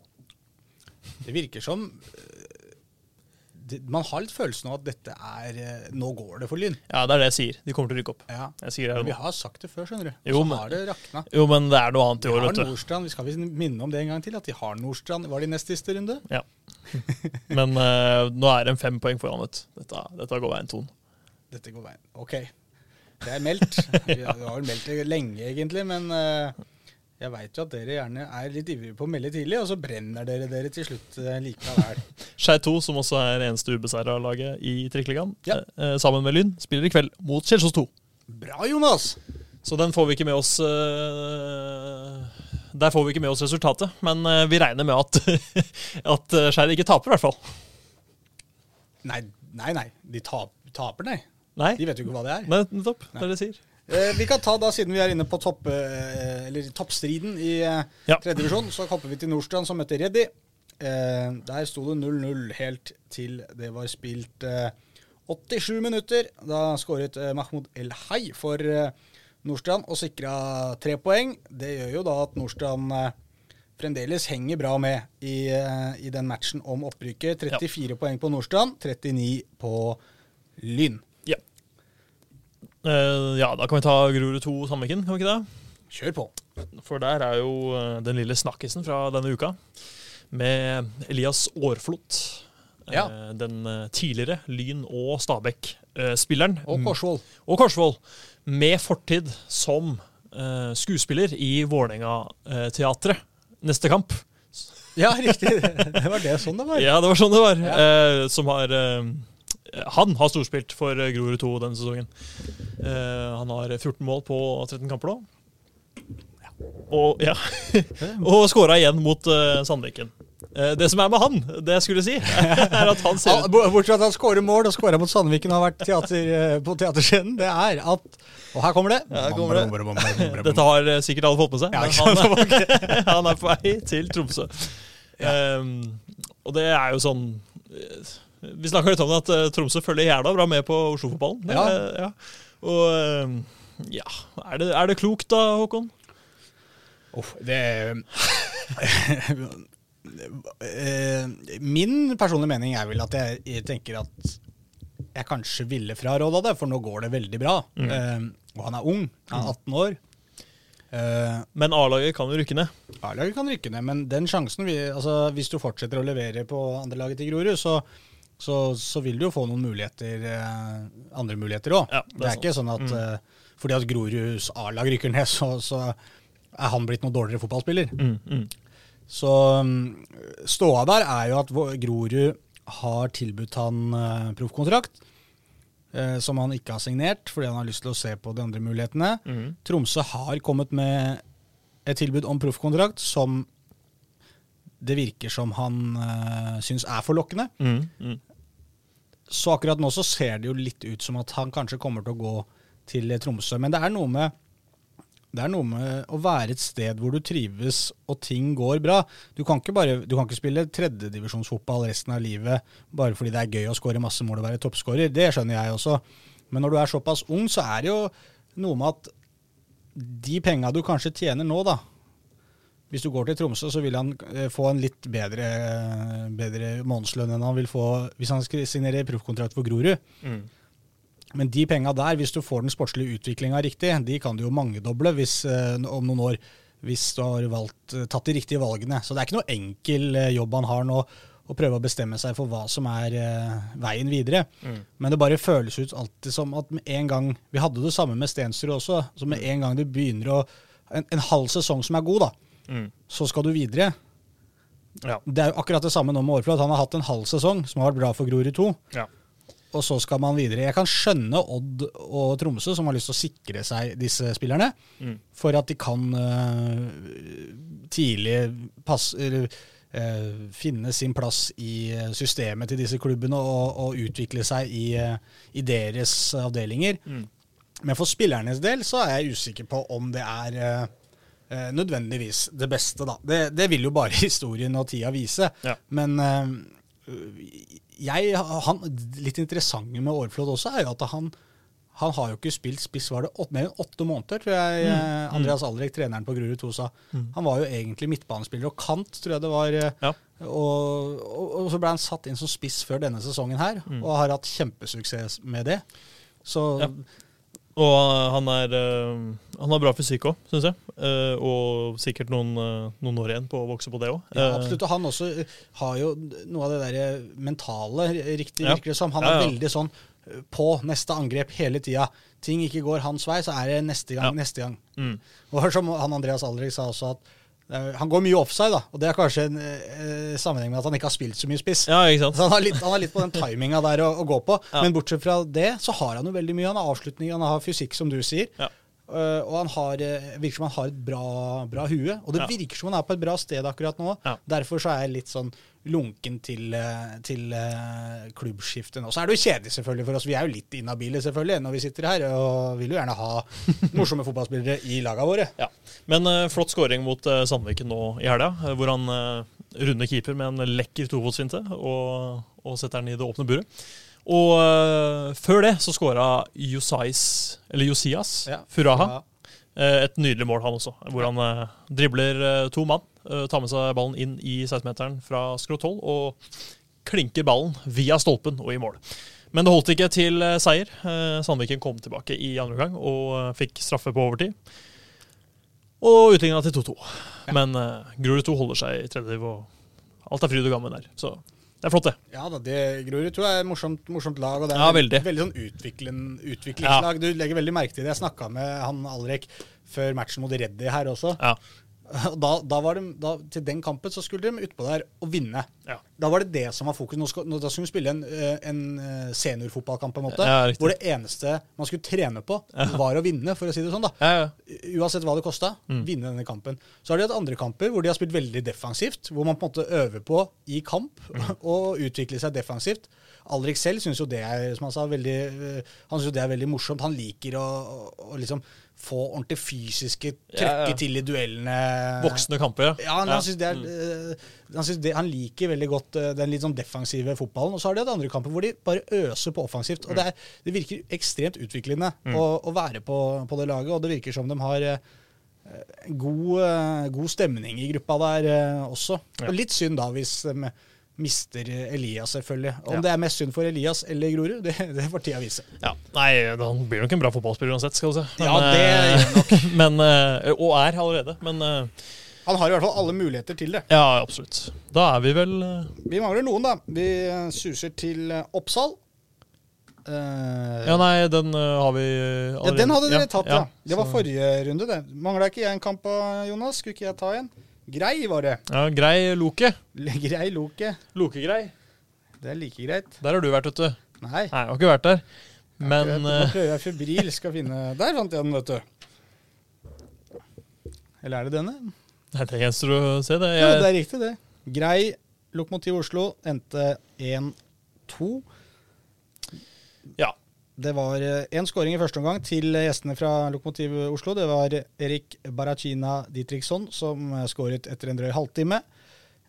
[SPEAKER 2] Det virker som eh, Man har litt følelsen av at dette er Nå går det for Lyn.
[SPEAKER 1] Ja, det er det jeg sier. De kommer til å rykke opp.
[SPEAKER 2] Ja. Vi har sagt det før, skjønner du.
[SPEAKER 1] Jo,
[SPEAKER 2] så
[SPEAKER 1] men-
[SPEAKER 2] har det rakna.
[SPEAKER 1] Jo, men det er noe annet i
[SPEAKER 2] De
[SPEAKER 1] år, vet du.
[SPEAKER 2] Vi skal visst minne om det en gang til, at de har Nordstrand. Var det i nest siste runde?
[SPEAKER 1] Ja. Men uh, nå er de fem poeng foran, vet. Dette, dette går veien ton.
[SPEAKER 2] Dette går veien. Ok. Det er meldt. Vi har vel meldt det lenge, egentlig, men uh, jeg veit jo at dere gjerne er litt ivrige på å melde tidlig, og så brenner dere dere til slutt eh, likevel.
[SPEAKER 1] Skei 2, som også er eneste ubeseira laget i Trikkeligaen,
[SPEAKER 2] Ja.
[SPEAKER 1] eh, sammen med Lyn, spiller i kveld mot Kjelsås 2.
[SPEAKER 2] Bra, Jonas!
[SPEAKER 1] Så den får vi ikke med oss eh, Der får vi ikke med oss resultatet, men eh, vi regner med at, at uh, Skeid ikke taper, i hvert fall.
[SPEAKER 2] Nei, nei. nei. De tap, taper, nei.
[SPEAKER 1] Nei,
[SPEAKER 2] De vet jo ikke hva det er.
[SPEAKER 1] Nei, nettopp. Det er det de sier.
[SPEAKER 2] Eh, vi kan ta da, siden vi er inne på topp, eh, eller toppstriden i eh,
[SPEAKER 1] Ja.
[SPEAKER 2] tredje divisjon, så hopper vi til Nordstrand, som møtte Reddy. Eh, der sto det 0-0 helt til det var spilt eh, 87 minutter. Da skåret eh, Mahmoud El Hay for eh, Nordstrand og sikra tre poeng. Det gjør jo da at Nordstrand eh, fremdeles henger bra med i, eh, i den matchen om opprykket. 34 poeng på Nordstrand, 39 på Lyn.
[SPEAKER 1] Ja. Eh, ja, da kan vi ta Grorud 2 Sandviken, kan vi ikke det?
[SPEAKER 2] Kjør på.
[SPEAKER 1] For der er jo den lille snakkisen fra denne uka med Elias Aarflot.
[SPEAKER 2] Ja.
[SPEAKER 1] Den tidligere Lyn- og Stabæk-spilleren.
[SPEAKER 2] Og Korsvoll.
[SPEAKER 1] Og Korsvoll. Med fortid som uh, skuespiller i Vålerenga-teatret neste kamp.
[SPEAKER 2] Ja, riktig. Det var det sånn det var.
[SPEAKER 1] Ja, det var sånn det var.
[SPEAKER 2] Ja.
[SPEAKER 1] Uh, som har uh, Han har storspilt for eh, Grorud 2 denne sesongen. Eh, han har 14 mål på 13 kamper nå. Og, ja. og skåra igjen mot eh, Sandviken. Eh, det som er med han, det jeg skulle si, er at han ser
[SPEAKER 2] ut Bortsett fra at han skårer mål og skåra mot Sandviken og har vært teater, eh, på teaterscenen, det er at Og her kommer det.
[SPEAKER 1] Ja, her kommer det. Dette har eh, sikkert alle fått med seg.
[SPEAKER 2] Ja,
[SPEAKER 1] men han, han er på vei til Tromsø. Um, og det er jo sånn Vi snakka litt om det, at Tromsø følger jævla bra med på Oslo-fotballen.
[SPEAKER 2] Ja.
[SPEAKER 1] Ja. Og ehm, ja er det, er det klokt da, Håkon?
[SPEAKER 2] Uff, det Min personlige mening er vel at jeg, jeg tenker at jeg kanskje ville fraråda det, for nå går det veldig bra.
[SPEAKER 1] Mm.
[SPEAKER 2] Uh, og han er ung, han er 18 år. Uh,
[SPEAKER 1] Men A-laget kan jo rykke ned.
[SPEAKER 2] A-laget kan rykke ned, men den sjansen vi, altså, Hvis du fortsetter å levere på andrelaget til Grorud, så, så, så vil du jo få noen muligheter, uh, andre muligheter òg.
[SPEAKER 1] Ja, det
[SPEAKER 2] det,
[SPEAKER 1] er
[SPEAKER 2] er ikke sånn at eh, fordi at Groruds A-lag rykker ned, så, så er han blitt noe dårligere fotballspiller.
[SPEAKER 1] Mm, mm.
[SPEAKER 2] Så um, ståa der er jo at Grorud har tilbudt han uh, proffkontrakt, eh, som han ikke har signert fordi han har lyst til å se på de andre mulighetene.
[SPEAKER 1] Mm.
[SPEAKER 2] Tromsø har kommet med et tilbud om proffkontrakt som det virker som han uh, syns er forlokkende.
[SPEAKER 1] Mm, mm.
[SPEAKER 2] Så akkurat nå så ser det jo litt ut som at han kanskje kommer til å gå til Tromsø. Men det er noe med det er noe med å være et sted hvor du trives og ting går bra. Du kan ikke, bare, du kan ikke spille tredjedivisjonsfotball resten av livet bare fordi det er gøy å skåre masse mål og være toppskårer. Det skjønner jeg også. Men når du er såpass ung, så er det jo noe med at de penga du kanskje tjener nå, da Hvis du går til Tromsø, så vil han eh, få en litt bedre, bedre månedslønn enn han vil få hvis han signerer proffkontrakt for Grorud.
[SPEAKER 1] Mm.
[SPEAKER 2] Men de penga der, hvis du får den sportslige utviklinga riktig, de kan du jo mangedoble hvis, eh, om noen år. Hvis du har valgt, eh, tatt de riktige valgene. Så det er ikke noe enkel eh, jobb han har nå, å prøve å bestemme seg for hva som er veien videre.
[SPEAKER 1] Mm.
[SPEAKER 2] Men det bare føles ut alltid som at med en gang Vi hadde det samme med Stensrud også. Så med en gang du begynner å en, en halv sesong som er god, da,
[SPEAKER 1] Mm.
[SPEAKER 2] så skal du videre.
[SPEAKER 1] Ja.
[SPEAKER 2] Det er jo akkurat det samme nå med Årflod, Han har hatt en halv sesong som har vært bra for Grorud 2.
[SPEAKER 1] Ja.
[SPEAKER 2] Og så skal man videre. Jeg kan skjønne Odd og Tromsø, som har lyst til å sikre seg disse spillerne,
[SPEAKER 1] Mm.
[SPEAKER 2] for at de kan uh, tidlig passe, eller, øh, finne sin plass i øh, systemet til disse klubbene og, og utvikle seg i, uh, i deres avdelinger.
[SPEAKER 1] Mm.
[SPEAKER 2] Men for spillernes del så er jeg usikker på om det er nødvendigvis det beste, da. Det, det vil jo bare historien og tida vise.
[SPEAKER 1] Ja.
[SPEAKER 2] Men jeg, han, litt interessant med Aareflot også er jo at han, han har jo ikke spilt spiss var det åtte, mer enn åtte måneder, tror jeg
[SPEAKER 1] Mm.
[SPEAKER 2] eh, Andreas Alrek, treneren på Grorud 2, sa. Han var jo egentlig midtbanespiller og kant, tror jeg det var. eh,
[SPEAKER 1] Ja.
[SPEAKER 2] Og, og, og så ble han satt inn som spiss før denne sesongen her, og har hatt kjempesuksess med det. Så
[SPEAKER 1] Mm. Ja. Og han er uh, Han har bra fysikk òg, syns jeg. Uh, og sikkert noen, uh, noen år igjen på å vokse på det òg.
[SPEAKER 2] Ja, absolutt. Og han også eh, har jo noe av det der mentale riktig,
[SPEAKER 1] Ja.
[SPEAKER 2] virker det som. Han er
[SPEAKER 1] ja.
[SPEAKER 2] veldig sånn eh, på neste angrep hele tida. Ting ikke går hans vei, så er det neste gang,
[SPEAKER 1] Ja.
[SPEAKER 2] neste gang.
[SPEAKER 1] Mm.
[SPEAKER 2] Og som han Andreas Aldrik sa også, at eh, han går mye offside, da. Og det er kanskje en eh, sammenheng med at han ikke har spilt så mye spiss.
[SPEAKER 1] Ja, ikke sant?
[SPEAKER 2] Så han har litt, han har litt på den timinga der å, å gå på.
[SPEAKER 1] Ja.
[SPEAKER 2] Men bortsett fra det, så har han jo veldig mye. Han har avslutning, han har fysikk, som du sier.
[SPEAKER 1] Ja.
[SPEAKER 2] Uh, og han har, eh, virker som han har et bra, bra hue. Og det
[SPEAKER 1] Ja.
[SPEAKER 2] virker som han er på et bra sted akkurat nå. Derfor så er jeg litt sånn lunken til, eh, til uh, klubbskiftet nå. Så er det jo kjedelig selvfølgelig for oss. Vi er jo litt inhabile selvfølgelig når vi sitter her, og vil jo gjerne ha morsomme fotballspillere i laga våre.
[SPEAKER 1] Ja. Men uh, flott skåring mot uh, Sandviken nå i helga, hvor han uh, runder keeper med en lekker tofotsfinte og, og setter den i det åpne buret. Og uh, før det så skåra Josias, eller Josias
[SPEAKER 2] Ja.
[SPEAKER 1] Furaha.
[SPEAKER 2] Ja.
[SPEAKER 1] Eh, Et nydelig mål, han også. Hvor han eh, dribler eh, to mann, eh, tar med seg ballen inn i 16-meteren fra skrå 12 og klinker ballen via stolpen og i mål. Men det holdt ikke til eh, seier. Eh, Sandviken kom tilbake i andre omgang og eh, fikk straffe på overtid. Og utligna til 2-2. Men eh, Grorud 2 holder seg i tredje liv, og alt er fryd og gammen der. Så det er flott, det.
[SPEAKER 2] Ja da, det Grorud 2 er et morsomt, morsomt lag. og det er
[SPEAKER 1] Ja,
[SPEAKER 2] veldig.
[SPEAKER 1] veldig.
[SPEAKER 2] sånn utviklen, utviklingslag. Du legger veldig merke til det. Jeg snakka med han Alrek før matchen mot Reddy her også.
[SPEAKER 1] Ja.
[SPEAKER 2] Da, da var de, da, til den kampen så skulle de utpå der og vinne.
[SPEAKER 1] Ja.
[SPEAKER 2] Da var det det som var fokus. Nå skal, nå, da skulle de spille en, eh, en eh, seniorfotballkamp, på en måte.
[SPEAKER 1] Ja,
[SPEAKER 2] hvor det eneste man skulle trene på, var å vinne, for å si det sånn. da.
[SPEAKER 1] Ja, ja.
[SPEAKER 2] Uansett hva det kosta,
[SPEAKER 1] Mm.
[SPEAKER 2] vinne denne kampen. Så har de hatt andre kamper hvor de har spilt veldig defensivt. Hvor man på en måte øver på i kamp
[SPEAKER 1] Mm.
[SPEAKER 2] og utvikler seg defensivt. Alrik selv syns jo det er som han sa, veldig, øh, han synes jo det er veldig morsomt. Han liker å, å, å liksom få ordentlig fysiske trøkke
[SPEAKER 1] Ja, ja.
[SPEAKER 2] til i duellene.
[SPEAKER 1] Voksne kamper,
[SPEAKER 2] Ja, han, han, synes det er,
[SPEAKER 1] Mm.
[SPEAKER 2] øh, han, synes det, han liker veldig godt øh, den litt sånn defensive fotballen. Og så har de hatt andre kamper hvor de bare øser på offensivt. Og det, er, det virker ekstremt utviklende å, å være på, på det laget, og det virker som de har øh, god, god stemning i gruppa der også.
[SPEAKER 1] Ja.
[SPEAKER 2] Og litt synd da hvis de mister Elias, selvfølgelig. Om
[SPEAKER 1] Ja.
[SPEAKER 2] det er mest synd for Elias eller Grorud, det, det får tida vise.
[SPEAKER 1] Ja, Nei, han blir nok en bra fotballspiller uansett, skal du se.
[SPEAKER 2] Ja, det
[SPEAKER 1] eh,
[SPEAKER 2] nok.
[SPEAKER 1] men, eh, og er allerede. Men eh,
[SPEAKER 2] Han har i hvert fall alle muligheter til det.
[SPEAKER 1] ja, absolutt. Da er vi vel eh,
[SPEAKER 2] Vi mangler noen, da. Vi suser til Oppsal. Uh,
[SPEAKER 1] Ja, nei, den uh, har vi eh,
[SPEAKER 2] Ja, den hadde dere tatt, ja. Det var forrige runde, det. Mangla ikke jeg en kamp av Jonas? Skulle ikke jeg ta en? Grei var det.
[SPEAKER 1] Ja, Grei Loke.
[SPEAKER 2] Grei Loke.
[SPEAKER 1] Lokegrei.
[SPEAKER 2] Det er like greit.
[SPEAKER 1] Der har du vært, vet du.
[SPEAKER 2] Nei.
[SPEAKER 1] Nei, jeg har ikke vært der. Men
[SPEAKER 2] jeg
[SPEAKER 1] eh,
[SPEAKER 2] prøver jeg febril skal finne Der fant jeg den, vet du. Eller er det denne?
[SPEAKER 1] Nei, det gjenstår å se. Det.
[SPEAKER 2] Jo, det er riktig, det. Grei Lokomotiv Oslo endte 1-2.
[SPEAKER 1] ja.
[SPEAKER 2] Det var én skåring i første omgang til gjestene fra Lokomotiv Oslo. Det var Erik Baracina Ditriksson som eh, skåret etter en drøy halvtime.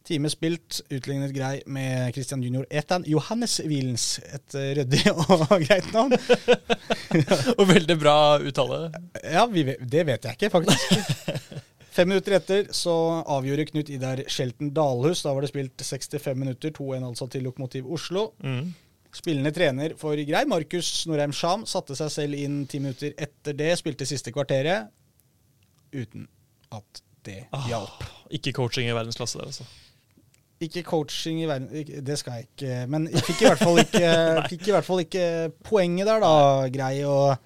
[SPEAKER 2] Time spilt, utlignet grei med Christian Junior Etan Johannes Wilens. Et eh, ryddig og greit navn.
[SPEAKER 1] Og veldig bra uttale.
[SPEAKER 2] Ja, vet- det vet jeg ikke, faktisk. Fem minutter etter så avgjorde Knut Idar Skjelten Dalhus. Da var det spilt 65 minutter, 2-1 altså til Lokomotiv Oslo.
[SPEAKER 1] Mm.
[SPEAKER 2] Spillende trener for Grei, Markus Norheim Sham, satte seg selv inn ti minutter etter det. Spilte siste kvarteret uten at det
[SPEAKER 1] Ah.
[SPEAKER 2] hjalp.
[SPEAKER 1] Ikke coaching i verdensklasse der, altså.
[SPEAKER 2] Ikke coaching i verden ikke- Det skal jeg ikke Men jeg fikk i hvert fall ikke, fikk i hvert fall ikke poenget der, da. Grei og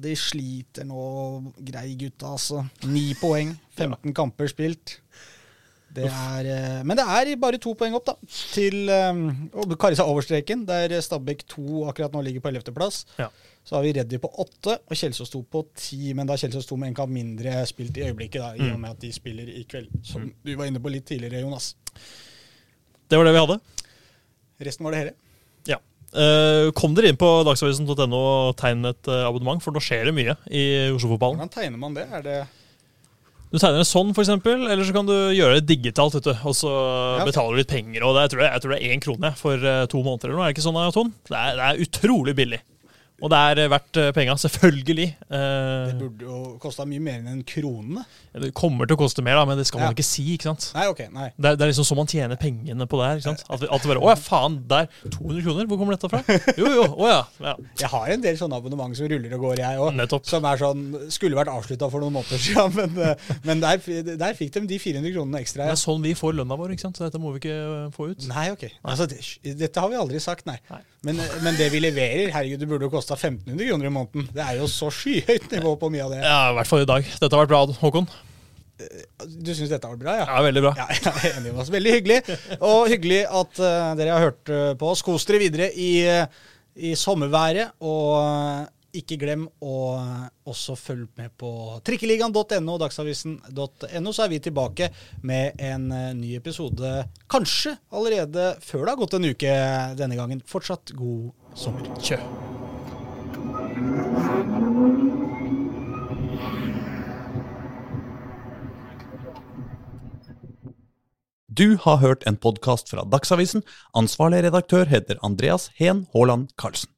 [SPEAKER 2] De sliter nå, Grei gutta, altså. Ni poeng. 15 kamper spilt. Det er, eh, men det er bare to poeng opp, da. Til å karre seg over streken, der Stabæk 2 akkurat nå ligger på 11.-plass.
[SPEAKER 1] Ja.
[SPEAKER 2] Så har vi Reddy på 8 og Kjelsås 2 på 10, Men da Kjelsås 2 med en kamp mindre spilt i øyeblikket, da, i og med at de spiller i kveld. Som du var inne på litt tidligere, Jonas.
[SPEAKER 1] Det var det vi hadde.
[SPEAKER 2] Resten var det hele.
[SPEAKER 1] Ja. Eh, kom dere inn på dagsavisen.no og tegn et eh, abonnement, for nå skjer det mye i Oslo-fotballen.
[SPEAKER 2] Hvordan tegner man det? Er det
[SPEAKER 1] Du tegner det sånn, f.eks., eller så kan du gjøre det digitalt. vet du, Og så
[SPEAKER 2] Ja.
[SPEAKER 1] betaler du litt penger. og det, jeg, tror det, jeg tror det er én krone for eh, to måneder. eller noe, Er det ikke sånn, Ton? Det er, det er utrolig billig. Og det er eh, verdt eh, penga, selvfølgelig. Eh,
[SPEAKER 2] Det burde jo kosta mye mer enn en krone.
[SPEAKER 1] det kommer til å koste mer, da, men det skal man
[SPEAKER 2] Ja.
[SPEAKER 1] ikke si. ikke sant?
[SPEAKER 2] Nei, ok, nei.
[SPEAKER 1] Det er, det er liksom sånn man tjener pengene på det her. ikke sant? At, at det bare, Å ja, faen, der! 200 kroner, hvor kommer dette fra? Jo, jo, å ja. ja.
[SPEAKER 2] Jeg har en del sånne abonnement som ruller og går, jeg òg. Som er sånn Skulle vært avslutta for noen måneder siden, men, men der, der fikk de de 400 kronene ekstra.
[SPEAKER 1] Det er sånn vi får lønna vår, ikke sant? så dette må vi ikke få ut.
[SPEAKER 2] Nei, ok. Altså, det, dette har vi aldri sagt, nei.
[SPEAKER 1] Nei.
[SPEAKER 2] Men, men det vi leverer, herregud, det burde jo kosta 1500 kroner i måneden. Det er jo så skyhøyt nivå på mye av det.
[SPEAKER 1] Ja, I hvert fall i dag. Dette har vært bra, Håkon.
[SPEAKER 2] Du syns dette var bra, ja?
[SPEAKER 1] Ja, veldig bra.
[SPEAKER 2] Ja, jeg er enig med oss. Veldig hyggelig. Og hyggelig at uh, dere har hørt eh, på oss. Kos dere videre i, uh, i sommerværet. Og eh, ikke glem å også følge med på trikkeligaen.no og dagsavisen.no, så er vi tilbake med en eh, ny episode kanskje allerede før det har gått en uke denne gangen. Fortsatt god sommer.
[SPEAKER 1] Kjø.
[SPEAKER 3] Du har hørt en podkast fra Dagsavisen. Ansvarlig redaktør heter Andreas Heen Haaland Karlsen.